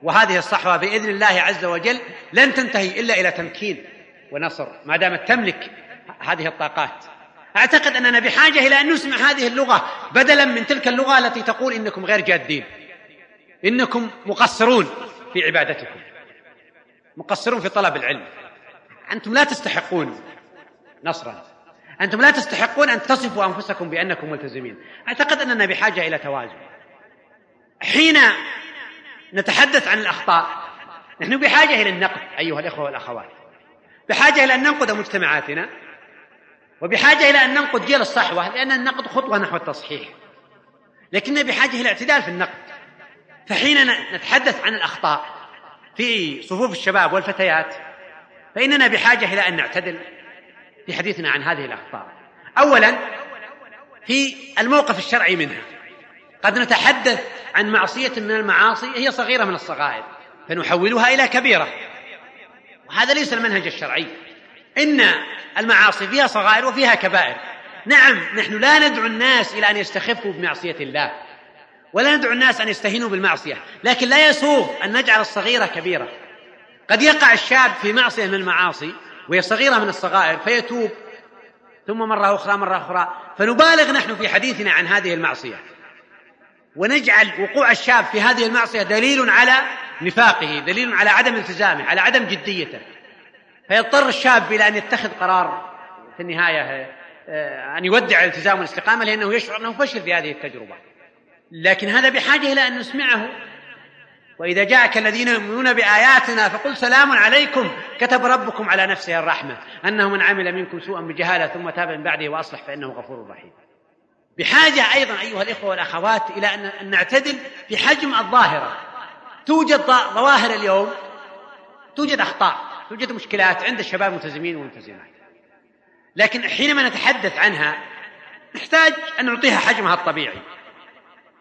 وهذه الصحوة بإذن الله عز وجل لن تنتهي إلا إلى تمكين ونصر ما دامت تملك هذه الطاقات. أعتقد أننا بحاجة إلى أن نسمع هذه اللغة بدلا من تلك اللغة التي تقول إنكم غير جادين إنكم مقصرون في عبادتكم مقصرون في طلب العلم. أنتم لا تستحقون نصرا. أنتم لا تستحقون أن تصفوا أنفسكم بأنكم ملتزمين. أعتقد أننا بحاجة إلى توازن حين نتحدث عن الأخطاء. نحن بحاجة إلى النقد أيها الإخوة والأخوات. بحاجة إلى أن ننقد مجتمعاتنا وبحاجة إلى أن ننقد جيل الصحوة لأن النقد خطوة نحو التصحيح. لكننا بحاجة إلى اعتدال في النقد. فحين نتحدث عن الأخطاء في صفوف الشباب والفتيات فإننا بحاجة إلى أن نعتدل في حديثنا عن هذه الأخطاء. أولا في الموقف الشرعي منها. قد نتحدث عن معصية من المعاصي هي صغيرة من الصغائر فنحولها إلى كبيرة. وهذا ليس المنهج الشرعي. إن المعاصي فيها صغائر وفيها كبائر. نعم نحن لا ندعو الناس إلى أن يستخفوا بمعصية الله ولا ندعو الناس أن يستهينوا بالمعصية لكن لا يسوغ أن نجعل الصغيرة كبيرة. قد يقع الشاب في معصية من المعاصي وهي صغيرة من الصغائر فيتوب ثم مرة أخرى مرة أخرى فنبالغ نحن في حديثنا عن هذه المعصية. ونجعل وقوع الشاب في هذه المعصية دليل على نفاقه دليل على عدم التزامه على عدم جديته. فيضطر الشاب إلى أن يتخذ قرار في النهاية آه، أن يودع الالتزام والاستقامة لأنه يشعر أنه فشل في هذه التجربة. لكن هذا بحاجة إلى أن نسمعه. وإذا جاءك الذين يؤمنون بآياتنا فقل سلام عليكم كتب ربكم على نفسه الرحمة. أنه من عمل منكم سوءا بجهالة ثم تاب من بعده وأصلح فإنه غفور رحيم. بحاجة أيضا أيها الإخوة والأخوات إلى أن نعتدل في حجم الظاهرة. توجد ظواهر اليوم توجد أخطاء توجد مشكلات عند الشباب الملتزمين والملتزمات. لكن حينما نتحدث عنها نحتاج أن نعطيها حجمها الطبيعي.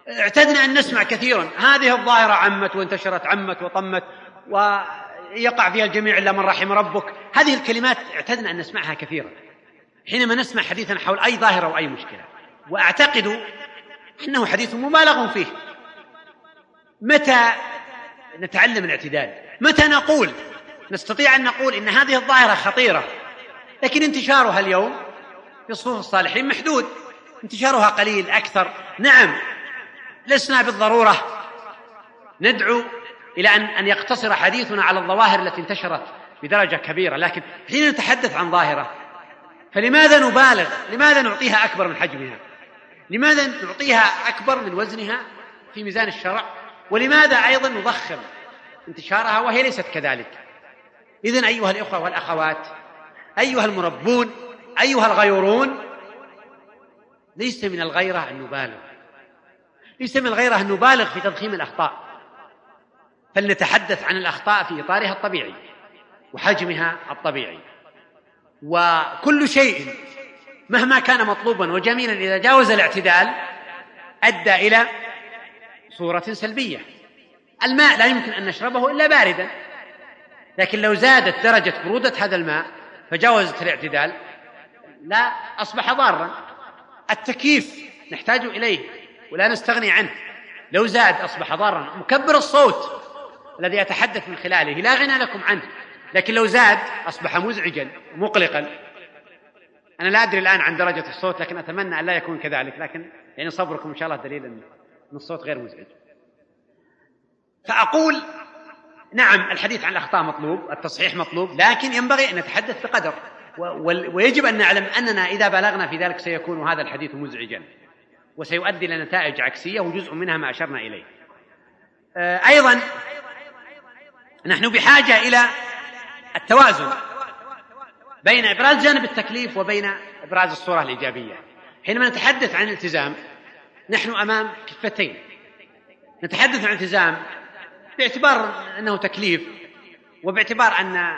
اعتدنا أن نسمع كثيرا هذه الظاهرة عمت وانتشرت عمت وطمت ويقع فيها الجميع إلا من رحم ربك. هذه الكلمات اعتدنا أن نسمعها كثيرا. حينما نسمع حديثا حول أي ظاهرة أو أي مشكلة. وأعتقد أنه حديث مبالغ فيه. متى نتعلم الاعتدال؟ متى نقول؟ نستطيع أن نقول إن هذه الظاهرة خطيرة لكن انتشارها اليوم في صفوف الصالحين محدود. انتشارها قليل أكثر. نعم لسنا بالضرورة ندعو إلى أن أن يقتصر حديثنا على الظواهر التي انتشرت بدرجة كبيرة. لكن حين نتحدث عن ظاهرة فلماذا نبالغ؟ لماذا نعطيها أكبر من حجمها؟ لماذا نعطيها أكبر من وزنها في ميزان الشرع؟ ولماذا أيضا نضخم انتشارها وهي ليست كذلك؟ إذا أيها الإخوة والأخوات أيها المربون أيها الغيورون ليس من الغيرة أن نبالغ ليس من الغيرة أن نبالغ في تضخيم الأخطاء فلنتحدث عن الأخطاء في إطارها الطبيعي وحجمها الطبيعي وكل شيء مهما كان مطلوبا وجميلا إذا جاوز الاعتدال أدى إلى صورة سلبية. الماء لا يمكن أن نشربه إلا باردا. لكن لو زادت درجة برودة هذا الماء فجاوزت الاعتدال لا أصبح ضارا. التكييف نحتاج إليه ولا نستغني عنه. لو زاد أصبح ضارا. مكبر الصوت الذي أتحدث من خلاله لا غنى لكم عنه. لكن لو زاد أصبح مزعجا مقلقا أنا لا أدري الآن عن درجة الصوت لكن أتمنى أن لا يكون كذلك لكن يعني صبركم إن شاء الله دليل أن الصوت غير مزعج. فأقول نعم الحديث عن الأخطاء مطلوب التصحيح مطلوب لكن ينبغي أن نتحدث بقدر. ويجب أن نعلم أننا إذا بلغنا في ذلك سيكون هذا الحديث مزعجا وسيؤدي إلى نتائج عكسية وجزء منها ما أشرنا إليه. آه، أيضا نحن بحاجة إلى التوازن. بين إبراز جانب التكليف وبين إبراز الصورة الإيجابية. حينما نتحدث عن الالتزام نحن أمام كفتين. نتحدث عن التزام باعتبار أنه تكليف وباعتبار أن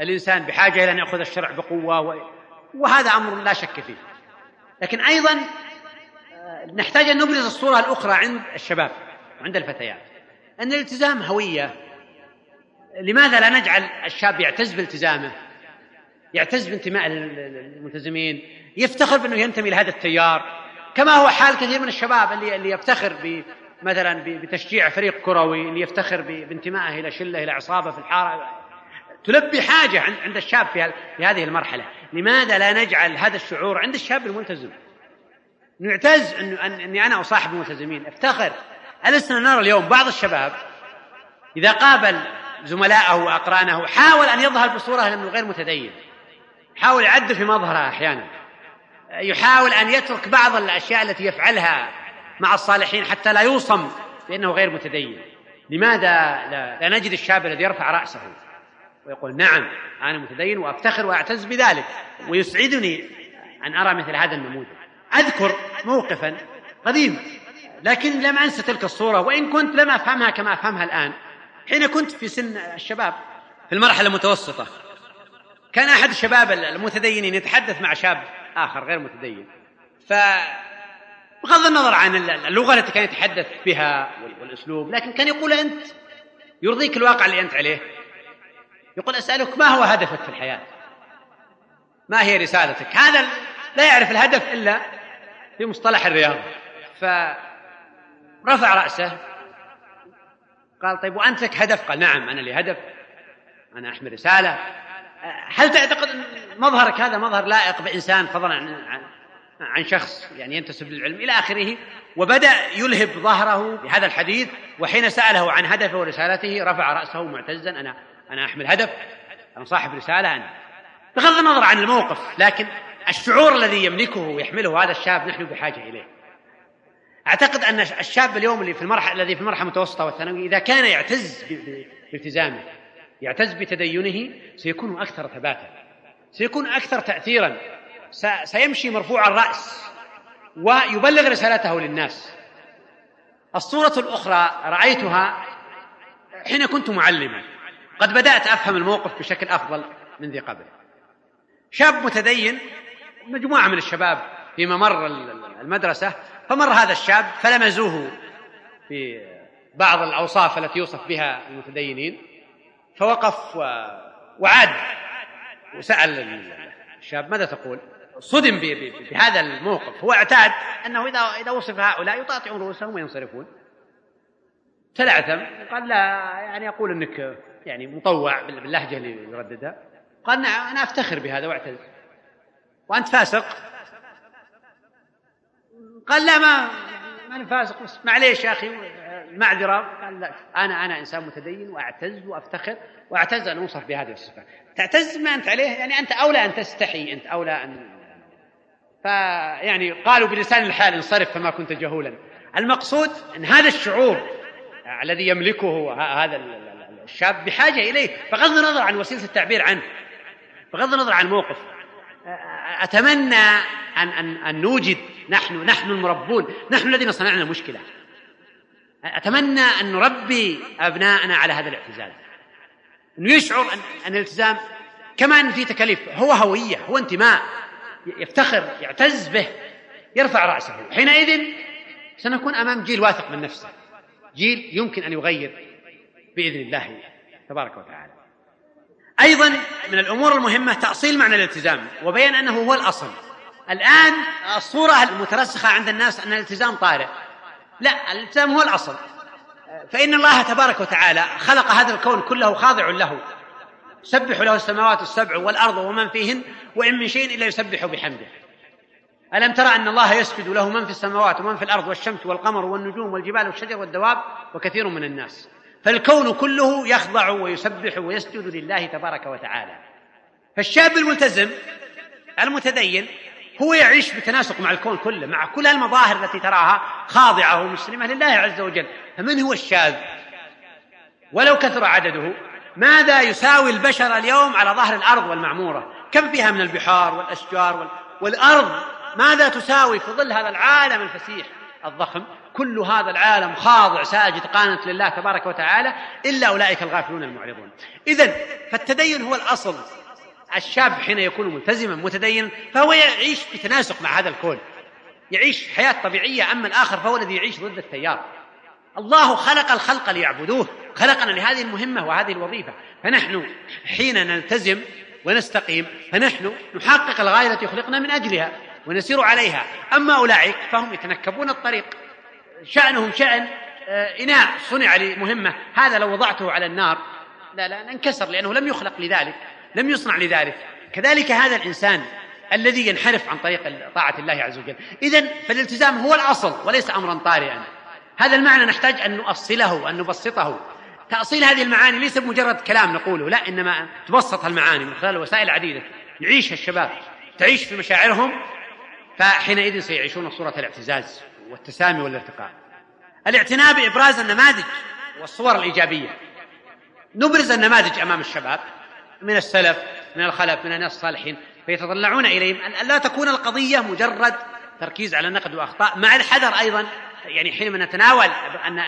الإنسان بحاجة إلى أن يأخذ الشرع بقوة وهذا أمر لا شك فيه. لكن أيضا آه، نحتاج أن نبرز الصورة الأخرى عند الشباب وعند الفتيات. أن الالتزام هوية. لماذا لا نجعل الشاب يعتز بالتزامه؟ يعتز بانتماء الملتزمين يفتخر بأنه ينتمي لهذا التيار. كما هو حال كثير من الشباب اللي اللي يفتخر ب مثلا بتشجيع فريق كروي اللي يفتخر بانتمائه إلى شلة إلى عصابة في الحارة. تلبي حاجة عند الشاب في هذه المرحلة. لماذا لا نجعل هذا الشعور عند الشاب الملتزم؟ انه أني أنا أصاحب الملتزمين. أفتخر. ألسنا نرى اليوم. بعض الشباب إذا قابل زملائه وأقرانه حاول أن يظهر بصورة إنه غير متدين. يحاول يعدل في مظهره أحيانا. يحاول أن يترك بعض الأشياء التي يفعلها مع الصالحين حتى لا يوصم بأنه غير متدين. لماذا لا, لا نجد الشاب الذي يرفع رأسه ويقول نعم أنا متدين وأفتخر وأعتز بذلك ويسعدني أن أرى مثل هذا النموذج. أذكر موقفا قديم لكن لم أنسى تلك الصورة وإن كنت لم أفهمها كما أفهمها الآن. حين كنت في سن الشباب في المرحلة المتوسطة كان أحد الشباب المتدينين يتحدث مع شاب آخر غير متدين. ف بغض النظر عن اللغة التي كان يتحدث بها والأسلوب لكن كان يقول أنت يرضيك الواقع اللي أنت عليه. يقول أسألك ما هو هدفك في الحياة؟ ما هي رسالتك؟ هذا لا يعرف الهدف إلا في مصطلح الرياضه فرفع رأسه. قال طيب وأنت لك هدف؟ قال نعم أنا لي هدف. أنا أحمل رسالة. هل تعتقد أن مظهرك هذا مظهر لائق بإنسان فضلا عن عن شخص يعني ينتسب للعلم إلى آخره وبدأ يلهب ظهره بهذا الحديث وحين سأله عن هدفه ورسالته رفع رأسه معتزا. أنا أنا أحمل هدف. أنا صاحب رسالة أنا. بغض النظر عن الموقف لكن الشعور الذي يملكه ويحمله هذا الشاب نحن بحاجة إليه. أعتقد أن الشاب اليوم اللي في المرحله الذي في المرحلة المتوسطة والثانوي إذا كان يعتز بالتزامه يعتز بتدينه سيكون أكثر ثباتا سيكون أكثر تاثيرا سيمشي مرفوع الرأس ويبلغ رسالته للناس. الصورة الأخرى رأيتها حين كنت معلما قد بدأت أفهم الموقف بشكل أفضل من ذي قبل. شاب متدين مجموعة من الشباب في ممر المدرسة فمر هذا الشاب فلمزوه في بعض الأوصاف التي يوصف بها المتدينين. فوقف وعاد وسأل الشاب ماذا تقول؟ صدم بهذا الموقف. هو اعتاد أنه اذا إذا وصف هؤلاء يطاطعون رؤوسهم وينصرفون. تلعثم قال لا يعني أقول إنك يعني مطوع باللهجة اللي يرددها. قال نعم أنا أفتخر بهذا واعتز وأنت فاسق. قال لا ما ما أنا فاسق بس معليش يا أخي. المعذره قال لا أنا أنا إنسان متدين وأعتز وأفتخر وأعتز أن اوصف بهذه الصفة. تعتز ما أنت عليه؟ يعني أنت أولى أن تستحي أنت أولى أن فيعني قالوا بلسان الحال انصرف فما كنت جهولا. المقصود إن هذا الشعور الذي يملكه هذا الشاب بحاجة إليه. بغض النظر عن وسيلة التعبير عنه بغض النظر عن الموقف أتمنى أن أن أن نوجد نحن نحن المربون نحن الذين صنعنا المشكلة. أتمنى أن نربي أبناءنا على هذا الاعتزاز انه يشعر ان أن الالتزام كما ان في تكاليف. هو هوية هو انتماء. يفتخر يعتز به يرفع رأسه. حينئذ سنكون أمام جيل واثق من نفسه. جيل يمكن أن يغير بإذن الله تبارك وتعالى. أيضا من الأمور المهمة تأصيل معنى الالتزام وبيان أنه هو الأصل. الآن الصورة المترسخة عند الناس أن الالتزام طارئ. لا الالتزام هو الأصل. فإن الله تبارك وتعالى خلق هذا الكون كله خاضع له. سبح له السماوات السبع والأرض ومن فيهن وإن من شيء إلا يسبح بحمده. ألم ترى أن الله يسجد له من في السماوات ومن في الأرض والشمس والقمر والنجوم والجبال والشجر والدواب وكثير من الناس. فالكون كله يخضع ويسبح ويسجد لله تبارك وتعالى. فالشاب الملتزم المتدين هو يعيش بتناسق مع الكون كله مع كل المظاهر التي تراها خاضعه ومسلمه لله عز وجل. فمن هو الشاذ؟ ولو كثر عدده ماذا يساوي البشر اليوم على ظهر الأرض والمعمورة؟ كم فيها من البحار والأشجار والأرض؟ ماذا تساوي في ظل هذا العالم الفسيح الضخم؟ كل هذا العالم خاضع ساجد قانت لله تبارك وتعالى إلا أولئك الغافلون المعرضون. إذا فالتدين هو الأصل. الشاب حين يكون ملتزما متدينا فهو يعيش بتناسق مع هذا الكون. يعيش حياة طبيعية أما الآخر فهو الذي يعيش ضد التيار. الله خلق الخلق ليعبدوه خلقنا لهذه المهمة وهذه الوظيفة. فنحن حين نلتزم ونستقيم فنحن نحقق الغاية التي خلقنا من أجلها ونسير عليها. أما أولئك فهم يتنكبون الطريق. شأنهم شأن آه، إناء صنع لمهمة. هذا لو وضعته على النار لا لا انكسر لأنه لم يخلق لذلك. لم يصنع لذلك. كذلك هذا الإنسان الذي ينحرف عن طريق طاعة الله عز وجل. إذا فالالتزام هو الأصل وليس أمرا طارئا. هذا المعنى نحتاج أن نؤصله وأن نبسطه. تأصيل هذه المعاني ليس بمجرد كلام نقوله لا إنما تبسط المعاني من خلال وسائل عديدة. يعيشها الشباب تعيش في مشاعرهم فحينئذ سيعيشون صورة الاعتزاز والتسامي والارتقاء. الاعتناء بإبراز النماذج والصور الإيجابية. نبرز النماذج أمام الشباب. من السلف من الخلف من الناس الصالحين فيتطلعون إليهم. أن لا تكون القضية مجرد تركيز على نقد وأخطاء. مع الحذر أيضا يعني حينما نتناول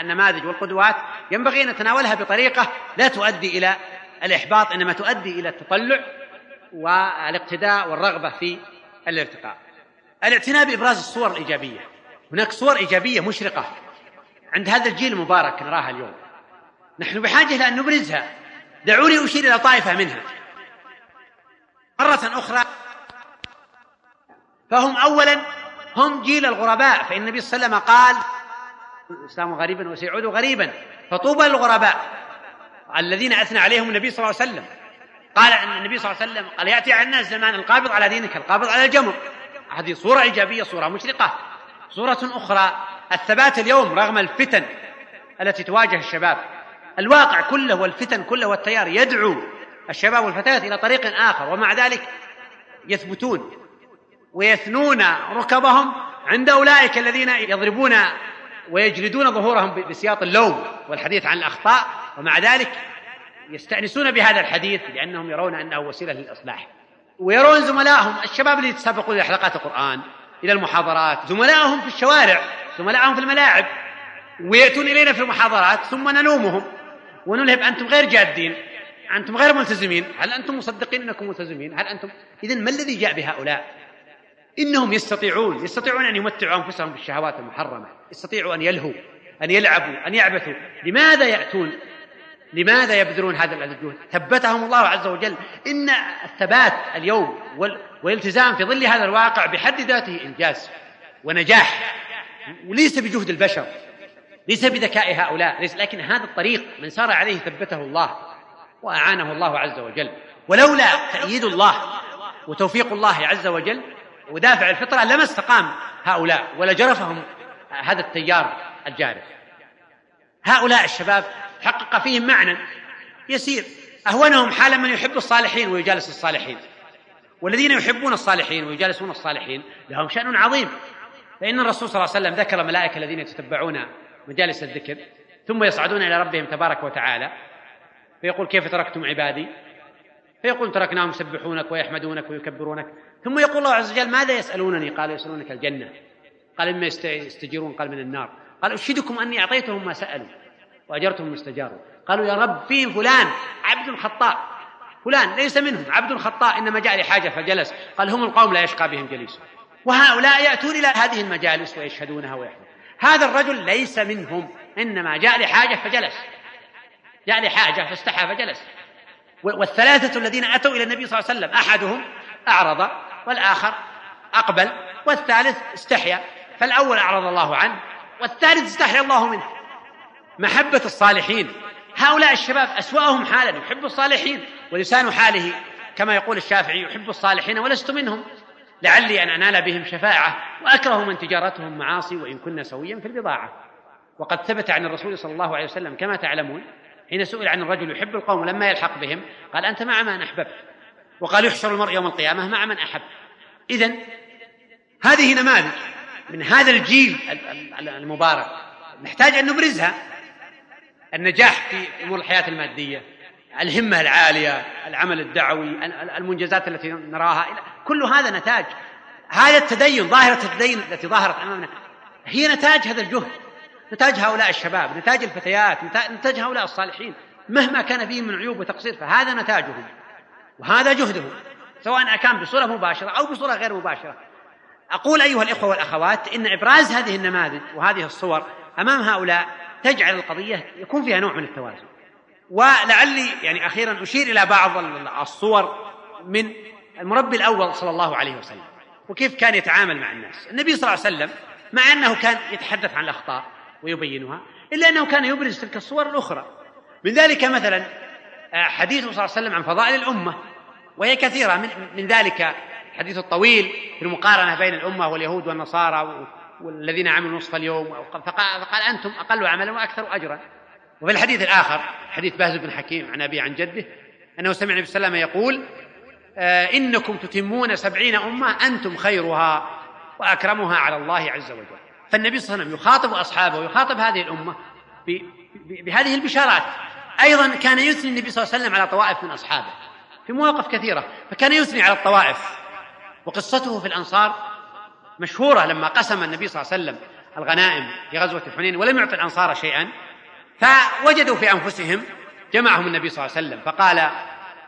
النماذج والقدوات ينبغي أن نتناولها بطريقة لا تؤدي إلى الإحباط إنما تؤدي إلى التطلع والاقتداء والرغبة في الارتقاء. الاعتناء بإبراز الصور الإيجابية. هناك صور إيجابية مشرقة عند هذا الجيل المبارك نراها اليوم. نحن بحاجة إلى أن نبرزها. دعوني أشير إلى طائفة منها. مرة أخرى فهم أولا هم جيل الغرباء فإن النبي صلى الله عليه وسلم قال الإسلام غريبا وسيعود غريبا فطوبى للغرباء. الذين أثنى عليهم النبي صلى الله عليه وسلم. قال أن النبي صلى الله عليه وسلم قال يأتي على الناس زمان القابض على دينك القابض على الجمر. هذه صورة إيجابية صورة مشرقة. صورة أخرى الثبات اليوم رغم الفتن التي تواجه الشباب. الواقع كله والفتن كله والتيار يدعو الشباب والفتيات إلى طريق آخر ومع ذلك يثبتون ويثنون ركبهم عند أولئك الذين يضربون ويجلدون ظهورهم بسياط اللوم والحديث عن الأخطاء ومع ذلك يستأنسون بهذا الحديث لأنهم يرون أنه وسيلة للإصلاح. ويرون زملائهم الشباب اللي يتسابقون إلى حلقات القرآن إلى المحاضرات زملائهم في الشوارع زملائهم في الملاعب ويأتون إلينا في المحاضرات ثم نلومهم. ونلهب أنتم غير جادين أنتم غير ملتزمين. هل أنتم مصدقين أنكم ملتزمين؟ هل أنتم؟ إذا ما الذي جاء بهؤلاء؟ إنهم يستطيعون يستطيعون أن يمتعوا أنفسهم بالشهوات المحرمة يستطيعوا أن يلهوا أن يلعبوا أن يعبثوا. لماذا يأتون؟ لماذا يبذلون هذا الجهد؟ ثبتهم الله عز وجل. إن الثبات اليوم والالتزام في ظل هذا الواقع بحد ذاته إنجاز ونجاح وليس بجهد البشر. ليس بذكاء هؤلاء ليس لكن هذا الطريق من سار عليه ثبته الله وأعانه الله عز وجل. ولولا تأييد الله وتوفيق الله عز وجل ودافع الفطرة لما استقام هؤلاء ولجرفهم هذا التيار الجارف هؤلاء الشباب حقق فيهم معنى يسير. أهونهم حالا من يحب الصالحين ويجالس الصالحين. والذين يحبون الصالحين ويجالسون الصالحين لهم شأن عظيم. فإن الرسول صلى الله عليه وسلم ذكر الملائكة الذين يتتبعون مجالس الذكر ثم يصعدون إلى ربهم تبارك وتعالى فيقول كيف تركتم عبادي؟ فيقول تركناهم يسبحونك ويحمدونك ويكبرونك ثم يقول الله عز وجل ماذا يسألونني؟ قالوا يسألونك الجنة. قال مما يستجيرون قال من النار. قال أشهدكم أني أعطيتهم ما سألوا وأجرتهم ما استجاروا. قالوا يا رب فيهم فلان عبد خطاء فلان ليس منهم عبد خطاء إنما جاء لحاجة فجلس. قال هم القوم لا يشقى بهم جليس. وهؤلاء يأتون إلى هذه المجالس ويشهدونها ويحمدون هذا الرجل ليس منهم. إنما جاء لحاجة فجلس. جاء لحاجة فاستحى فجلس. والثلاثة الذين أتوا إلى النبي صلى الله عليه وسلم أحدهم أعرض والآخر أقبل والثالث استحيا. فالأول أعرض الله عنه والثالث استحيا الله منه. محبة الصالحين. هؤلاء الشباب أسوأهم حالا يحب الصالحين ولسان حاله كما يقول الشافعي يحب الصالحين ولست منهم. لعلي أن أنال بهم شفاعة وأكره من تجارتهم معاصي وإن كنا سويا في البضاعة. وقد ثبت عن الرسول صلى الله عليه وسلم كما تعلمون حين سئل عن الرجل يحب القوم لما يلحق بهم قال أنت مع من أحببت؟ وقال يحشر المرء يوم القيامة مع من أحب. إذا هذه نماذج من هذا الجيل المبارك. نحتاج أن نبرزها. النجاح في أمور الحياة المادية الهمة العالية العمل الدعوي المنجزات التي نراها كل هذا نتاج. هذا التدين ظاهرة التدين التي ظهرت أمامنا هي نتاج هذا الجهد نتاج هؤلاء الشباب نتاج الفتيات نتاج هؤلاء الصالحين. مهما كان فيهم من عيوب وتقصير فهذا نتاجهم وهذا جهدهم سواء كان بصورة مباشرة أو بصورة غير مباشرة. أقول أيها الإخوة والأخوات إن إبراز هذه النماذج وهذه الصور أمام هؤلاء تجعل القضية يكون فيها نوع من التوازن. ولعلي يعني أخيرا أشير إلى بعض الصور من المربي الأول صلى الله عليه وسلم وكيف كان يتعامل مع الناس. النبي صلى الله عليه وسلم مع أنه كان يتحدث عن الأخطاء ويبينها إلا أنه كان يبرز تلك الصور الأخرى. من ذلك مثلا حديثه صلى الله عليه وسلم عن فضائل الأمة وهي كثيرة من, من ذلك الحديث الطويل في المقارنة بين الأمة واليهود والنصارى والذين عملوا نصف اليوم فقال, فقال أنتم أقل عملا وأكثر أجرا. وفي الحديث الآخر حديث باز بن حكيم عن أبي عن جده أنه سمع النبي صلى يقول آه إنكم تتمون سبعين أمة أنتم خيرها وأكرمها على الله عز وجل. فالنبي صلى الله عليه وسلم يخاطب أصحابه ويخاطب هذه الأمة بهذه البشارات. أيضا كان يثني النبي صلى الله عليه وسلم على طوائف من أصحابه في مواقف كثيرة فكان يثني على الطوائف. وقصته في الأنصار مشهورة لما قسم النبي صلى الله عليه وسلم الغنائم في غزوة حنين ولم يعطي الأنصار شيئا. فوجدوا في أنفسهم جمعهم النبي صلى الله عليه وسلم فقال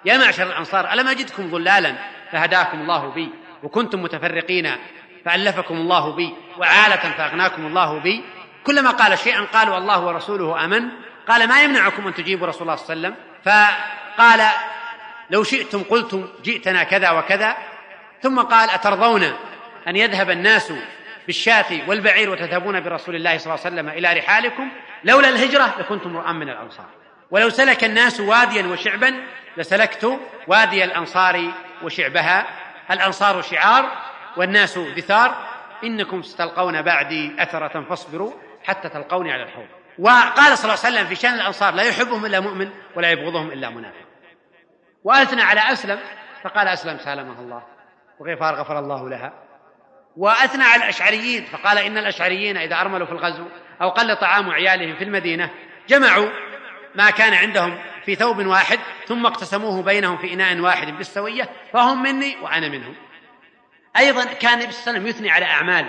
يا معشر الأنصار ألم أجدكم ضلالا؟ فهداكم الله بي وكنتم متفرقين فألفكم الله بي وعالة فأغناكم الله بي. كلما قال شيئا قالوا الله ورسوله أمن. قال ما يمنعكم أن تجيبوا رسول الله صلى الله عليه وسلم؟ فقال لو شئتم قلتم جئتنا كذا وكذا. ثم قال أترضون أن يذهب الناس بالشاة والبعير وتذهبون برسول الله صلى الله عليه وسلم إلى رحالكم؟ لولا الهجرة لكنتم امرؤا من الأنصار. ولو سلك الناس واديا وشعبا لسلكت وادي الأنصار وشعبها. الأنصار شعار والناس دثار. إنكم ستلقون بعدي أثرة فاصبروا حتى تلقوني على الحوض. وقال صلى الله عليه وسلم في شأن الأنصار لا يحبهم إلا مؤمن ولا يبغضهم إلا منافق. وأثنى على أسلم فقال أسلم سالمه الله. وغفار غفر الله لها. وأثنى على الأشعريين فقال إن الأشعريين إذا أرملوا في الغزو أو قل طعام عيالهم في المدينة جمعوا ما كان عندهم في ثوب واحد ثم اقتسموه بينهم في إناء واحد بالسوية فهم مني وأنا منهم. أيضا كان النبي صلى الله عليه وسلم يثني على أعمال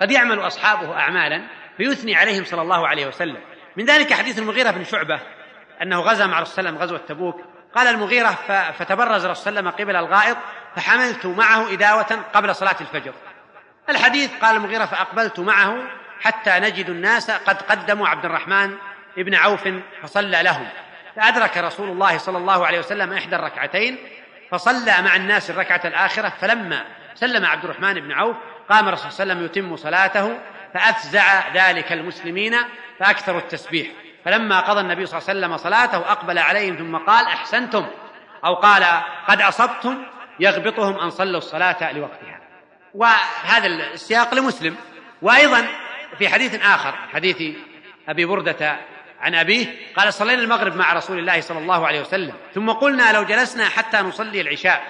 قد يعمل أصحابه أعمالا فيثني عليهم صلى الله عليه وسلم. من ذلك حديث المغيرة بن شعبة أنه غزا مع رسول الله غزوة تبوك. قال المغيرة فتبرز رسول الله قبل الغائط فحملت معه إداوة قبل صلاة الفجر. الحديث قال المغيرة فأقبلت معه حتى نجد الناس قد قدموا عبد الرحمن ابن عوف فصلى لهم. فأدرك رسول الله صلى الله عليه وسلم إحدى الركعتين فصلى مع الناس الركعة الآخرة فلما سلم عبد الرحمن بن عوف قام الرسول صلى الله عليه وسلم يتم صلاته فأفزع ذلك المسلمين فأكثروا التسبيح. فلما قضى النبي صلى الله عليه وسلم صلاته أقبل عليهم ثم قال أحسنتم أو قال قد أصبتم يغبطهم أن صلوا الصلاة لوقتها. وهذا السياق لمسلم. وأيضا في حديث آخر حديث أبي بردة عن أبيه قال صلينا المغرب مع رسول الله صلى الله عليه وسلم ثم قلنا لو جلسنا حتى نصلي العشاء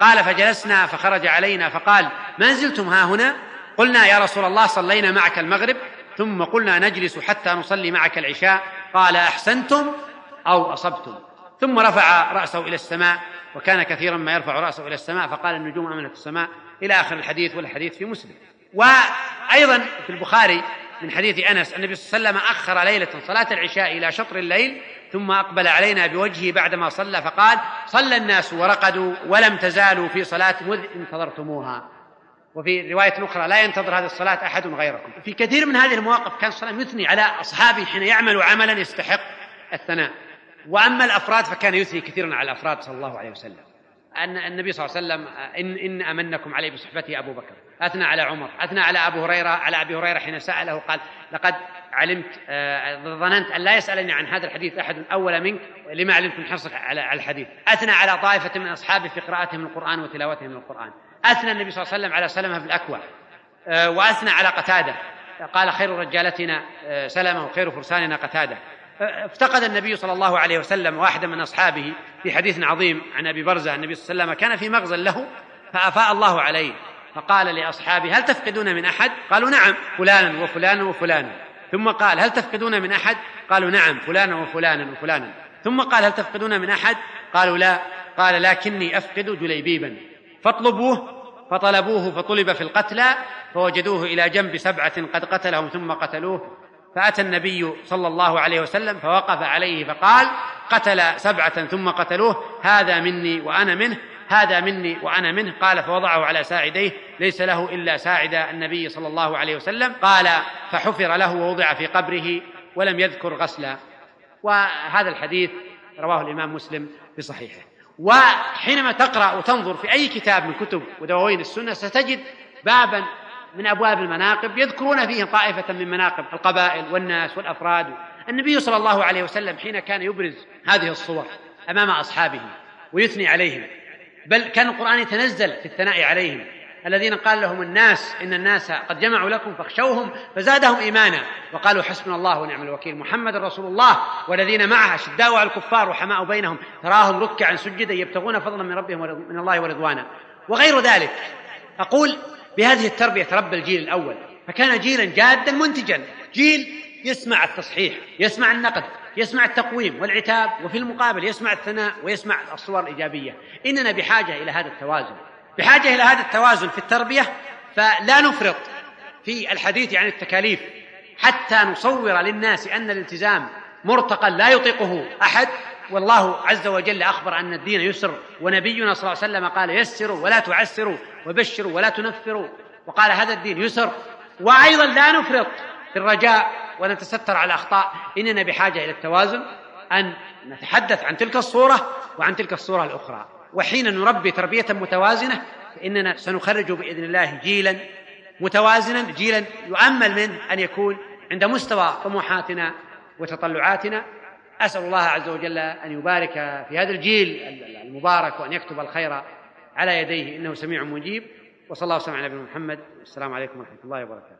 قال فجلسنا فخرج علينا فقال ما زلتم ها هنا؟ قلنا يا رسول الله صلينا معك المغرب ثم قلنا نجلس حتى نصلي معك العشاء قال أحسنتم أو أصبتم ثم رفع رأسه إلى السماء وكان كثيرا ما يرفع رأسه إلى السماء فقال النجوم أمنت السماء. إلى آخر الحديث والحديث في مسلم. وأيضا في البخاري من حديث أنس النبي صلى الله عليه وسلم أخر ليلة صلاة العشاء إلى شطر الليل ثم أقبل علينا بوجهه بعدما صلى فقال صلى الناس ورقدوا ولم تزالوا في صلاة مذ انتظرتموها. وفي رواية أخرى لا ينتظر هذه الصلاة أحد غيركم. في كثير من هذه المواقف كان صلى يثني على أصحابه حين يعمل عملا يستحق الثناء. وأما الأفراد فكان يثني كثيرا على الأفراد صلى الله عليه وسلم. أن النبي صلى الله عليه وسلم إن, إن أمنكم عليه بصحبته أبو بكر. أثنى على عمر أثنى على أبو هريرة على أبي هريرة حين سأله قال لقد علمت آه، ظننت أن لا يسألني عن هذا الحديث أحد أول منك لما علمت من حرصك على الحديث؟ أثنى على طائفة من أصحابه في قراءتهم القرآن وتلاوتهم القرآن. أثنى النبي صلى الله عليه وسلم على سلمة بن الأكوع آه، وأثنى على قتادة. قال خير رجالتنا آه، سلمة وخير فرساننا قتادة. آه، افتقد النبي صلى الله عليه وسلم واحدا من أصحابه في حديث عظيم عن أبي برزة النبي صلى الله عليه وسلم كان في مغزى له فأفاء الله عليه. فقال لأصحابه هل تفقدون من أحد؟ قالوا نعم فلانا وفلانا وفلانا. ثم قال هل تفقدون من أحد؟ قالوا نعم فلانا وفلانا وفلانا. ثم قال هل تفقدون من أحد؟ قالوا لا. قال لكني أفقد جليبيبا. فاطلبوه فطلبوه فطلب في القتلى فوجدوه إلى جنب سبعة قد قتلهم ثم قتلوه. فأتى النبي صلى الله عليه وسلم فوقف عليه فقال قتل سبعة ثم قتلوه هذا مني وأنا منه. هذا مني وأنا منه. قال فوضعه على ساعديه. ليس له إلا ساعد النبي صلى الله عليه وسلم. قال فحفر له ووضع في قبره ولم يذكر غسلا. وهذا الحديث رواه الإمام مسلم في صحيحه وحينما تقرأ وتنظر في أي كتاب من كتب ودواوين السنة ستجد بابا من أبواب المناقب يذكرون فيه طائفة من مناقب القبائل والناس والأفراد. النبي صلى الله عليه وسلم حين كان يبرز هذه الصور أمام أصحابه ويثني عليهم. بل كان القرآن يتنزل في الثناء عليهم. الذين قال لهم الناس إن الناس قد جمعوا لكم فاخشوهم فزادهم إيمانا. وقالوا حسبنا الله ونعم الوكيل. محمد رسول الله. والذين معه أشداء على الكفار وحماء بينهم. تراهم ركعا سجدا يبتغون فضلا من ربهم من الله ورضوانا. وغير ذلك. أقول بهذه التربية تربى الجيل الأول. فكان جيلا جادا منتجا. جيل يسمع التصحيح يسمع النقد. يسمع التقويم والعتاب وفي المقابل يسمع الثناء ويسمع الصور الإيجابية. إننا بحاجة إلى هذا التوازن. بحاجة إلى هذا التوازن في التربية فلا نفرط في الحديث عن التكاليف حتى نصور للناس أن الالتزام مرتقى لا يطيقه أحد. والله عز وجل أخبر أن الدين يسر. ونبينا صلى الله عليه وسلم قال يسروا ولا تعسروا وبشروا ولا تنفروا. وقال هذا الدين يسر. وأيضا لا نفرط في الرجاء ونتستر على الأخطاء. إننا بحاجة إلى التوازن أن نتحدث عن تلك الصورة وعن تلك الصورة الأخرى. وحين نربي تربية متوازنة فإننا سنخرج بإذن الله جيلا متوازنا جيلا يؤمل منه أن يكون عند مستوى طموحاتنا وتطلعاتنا. أسأل الله عز وجل أن يبارك في هذا الجيل المبارك وأن يكتب الخير على يديه. إنه سميع مجيب. وصلى الله وسلم على نبينا محمد. والسلام عليكم ورحمة الله وبركاته.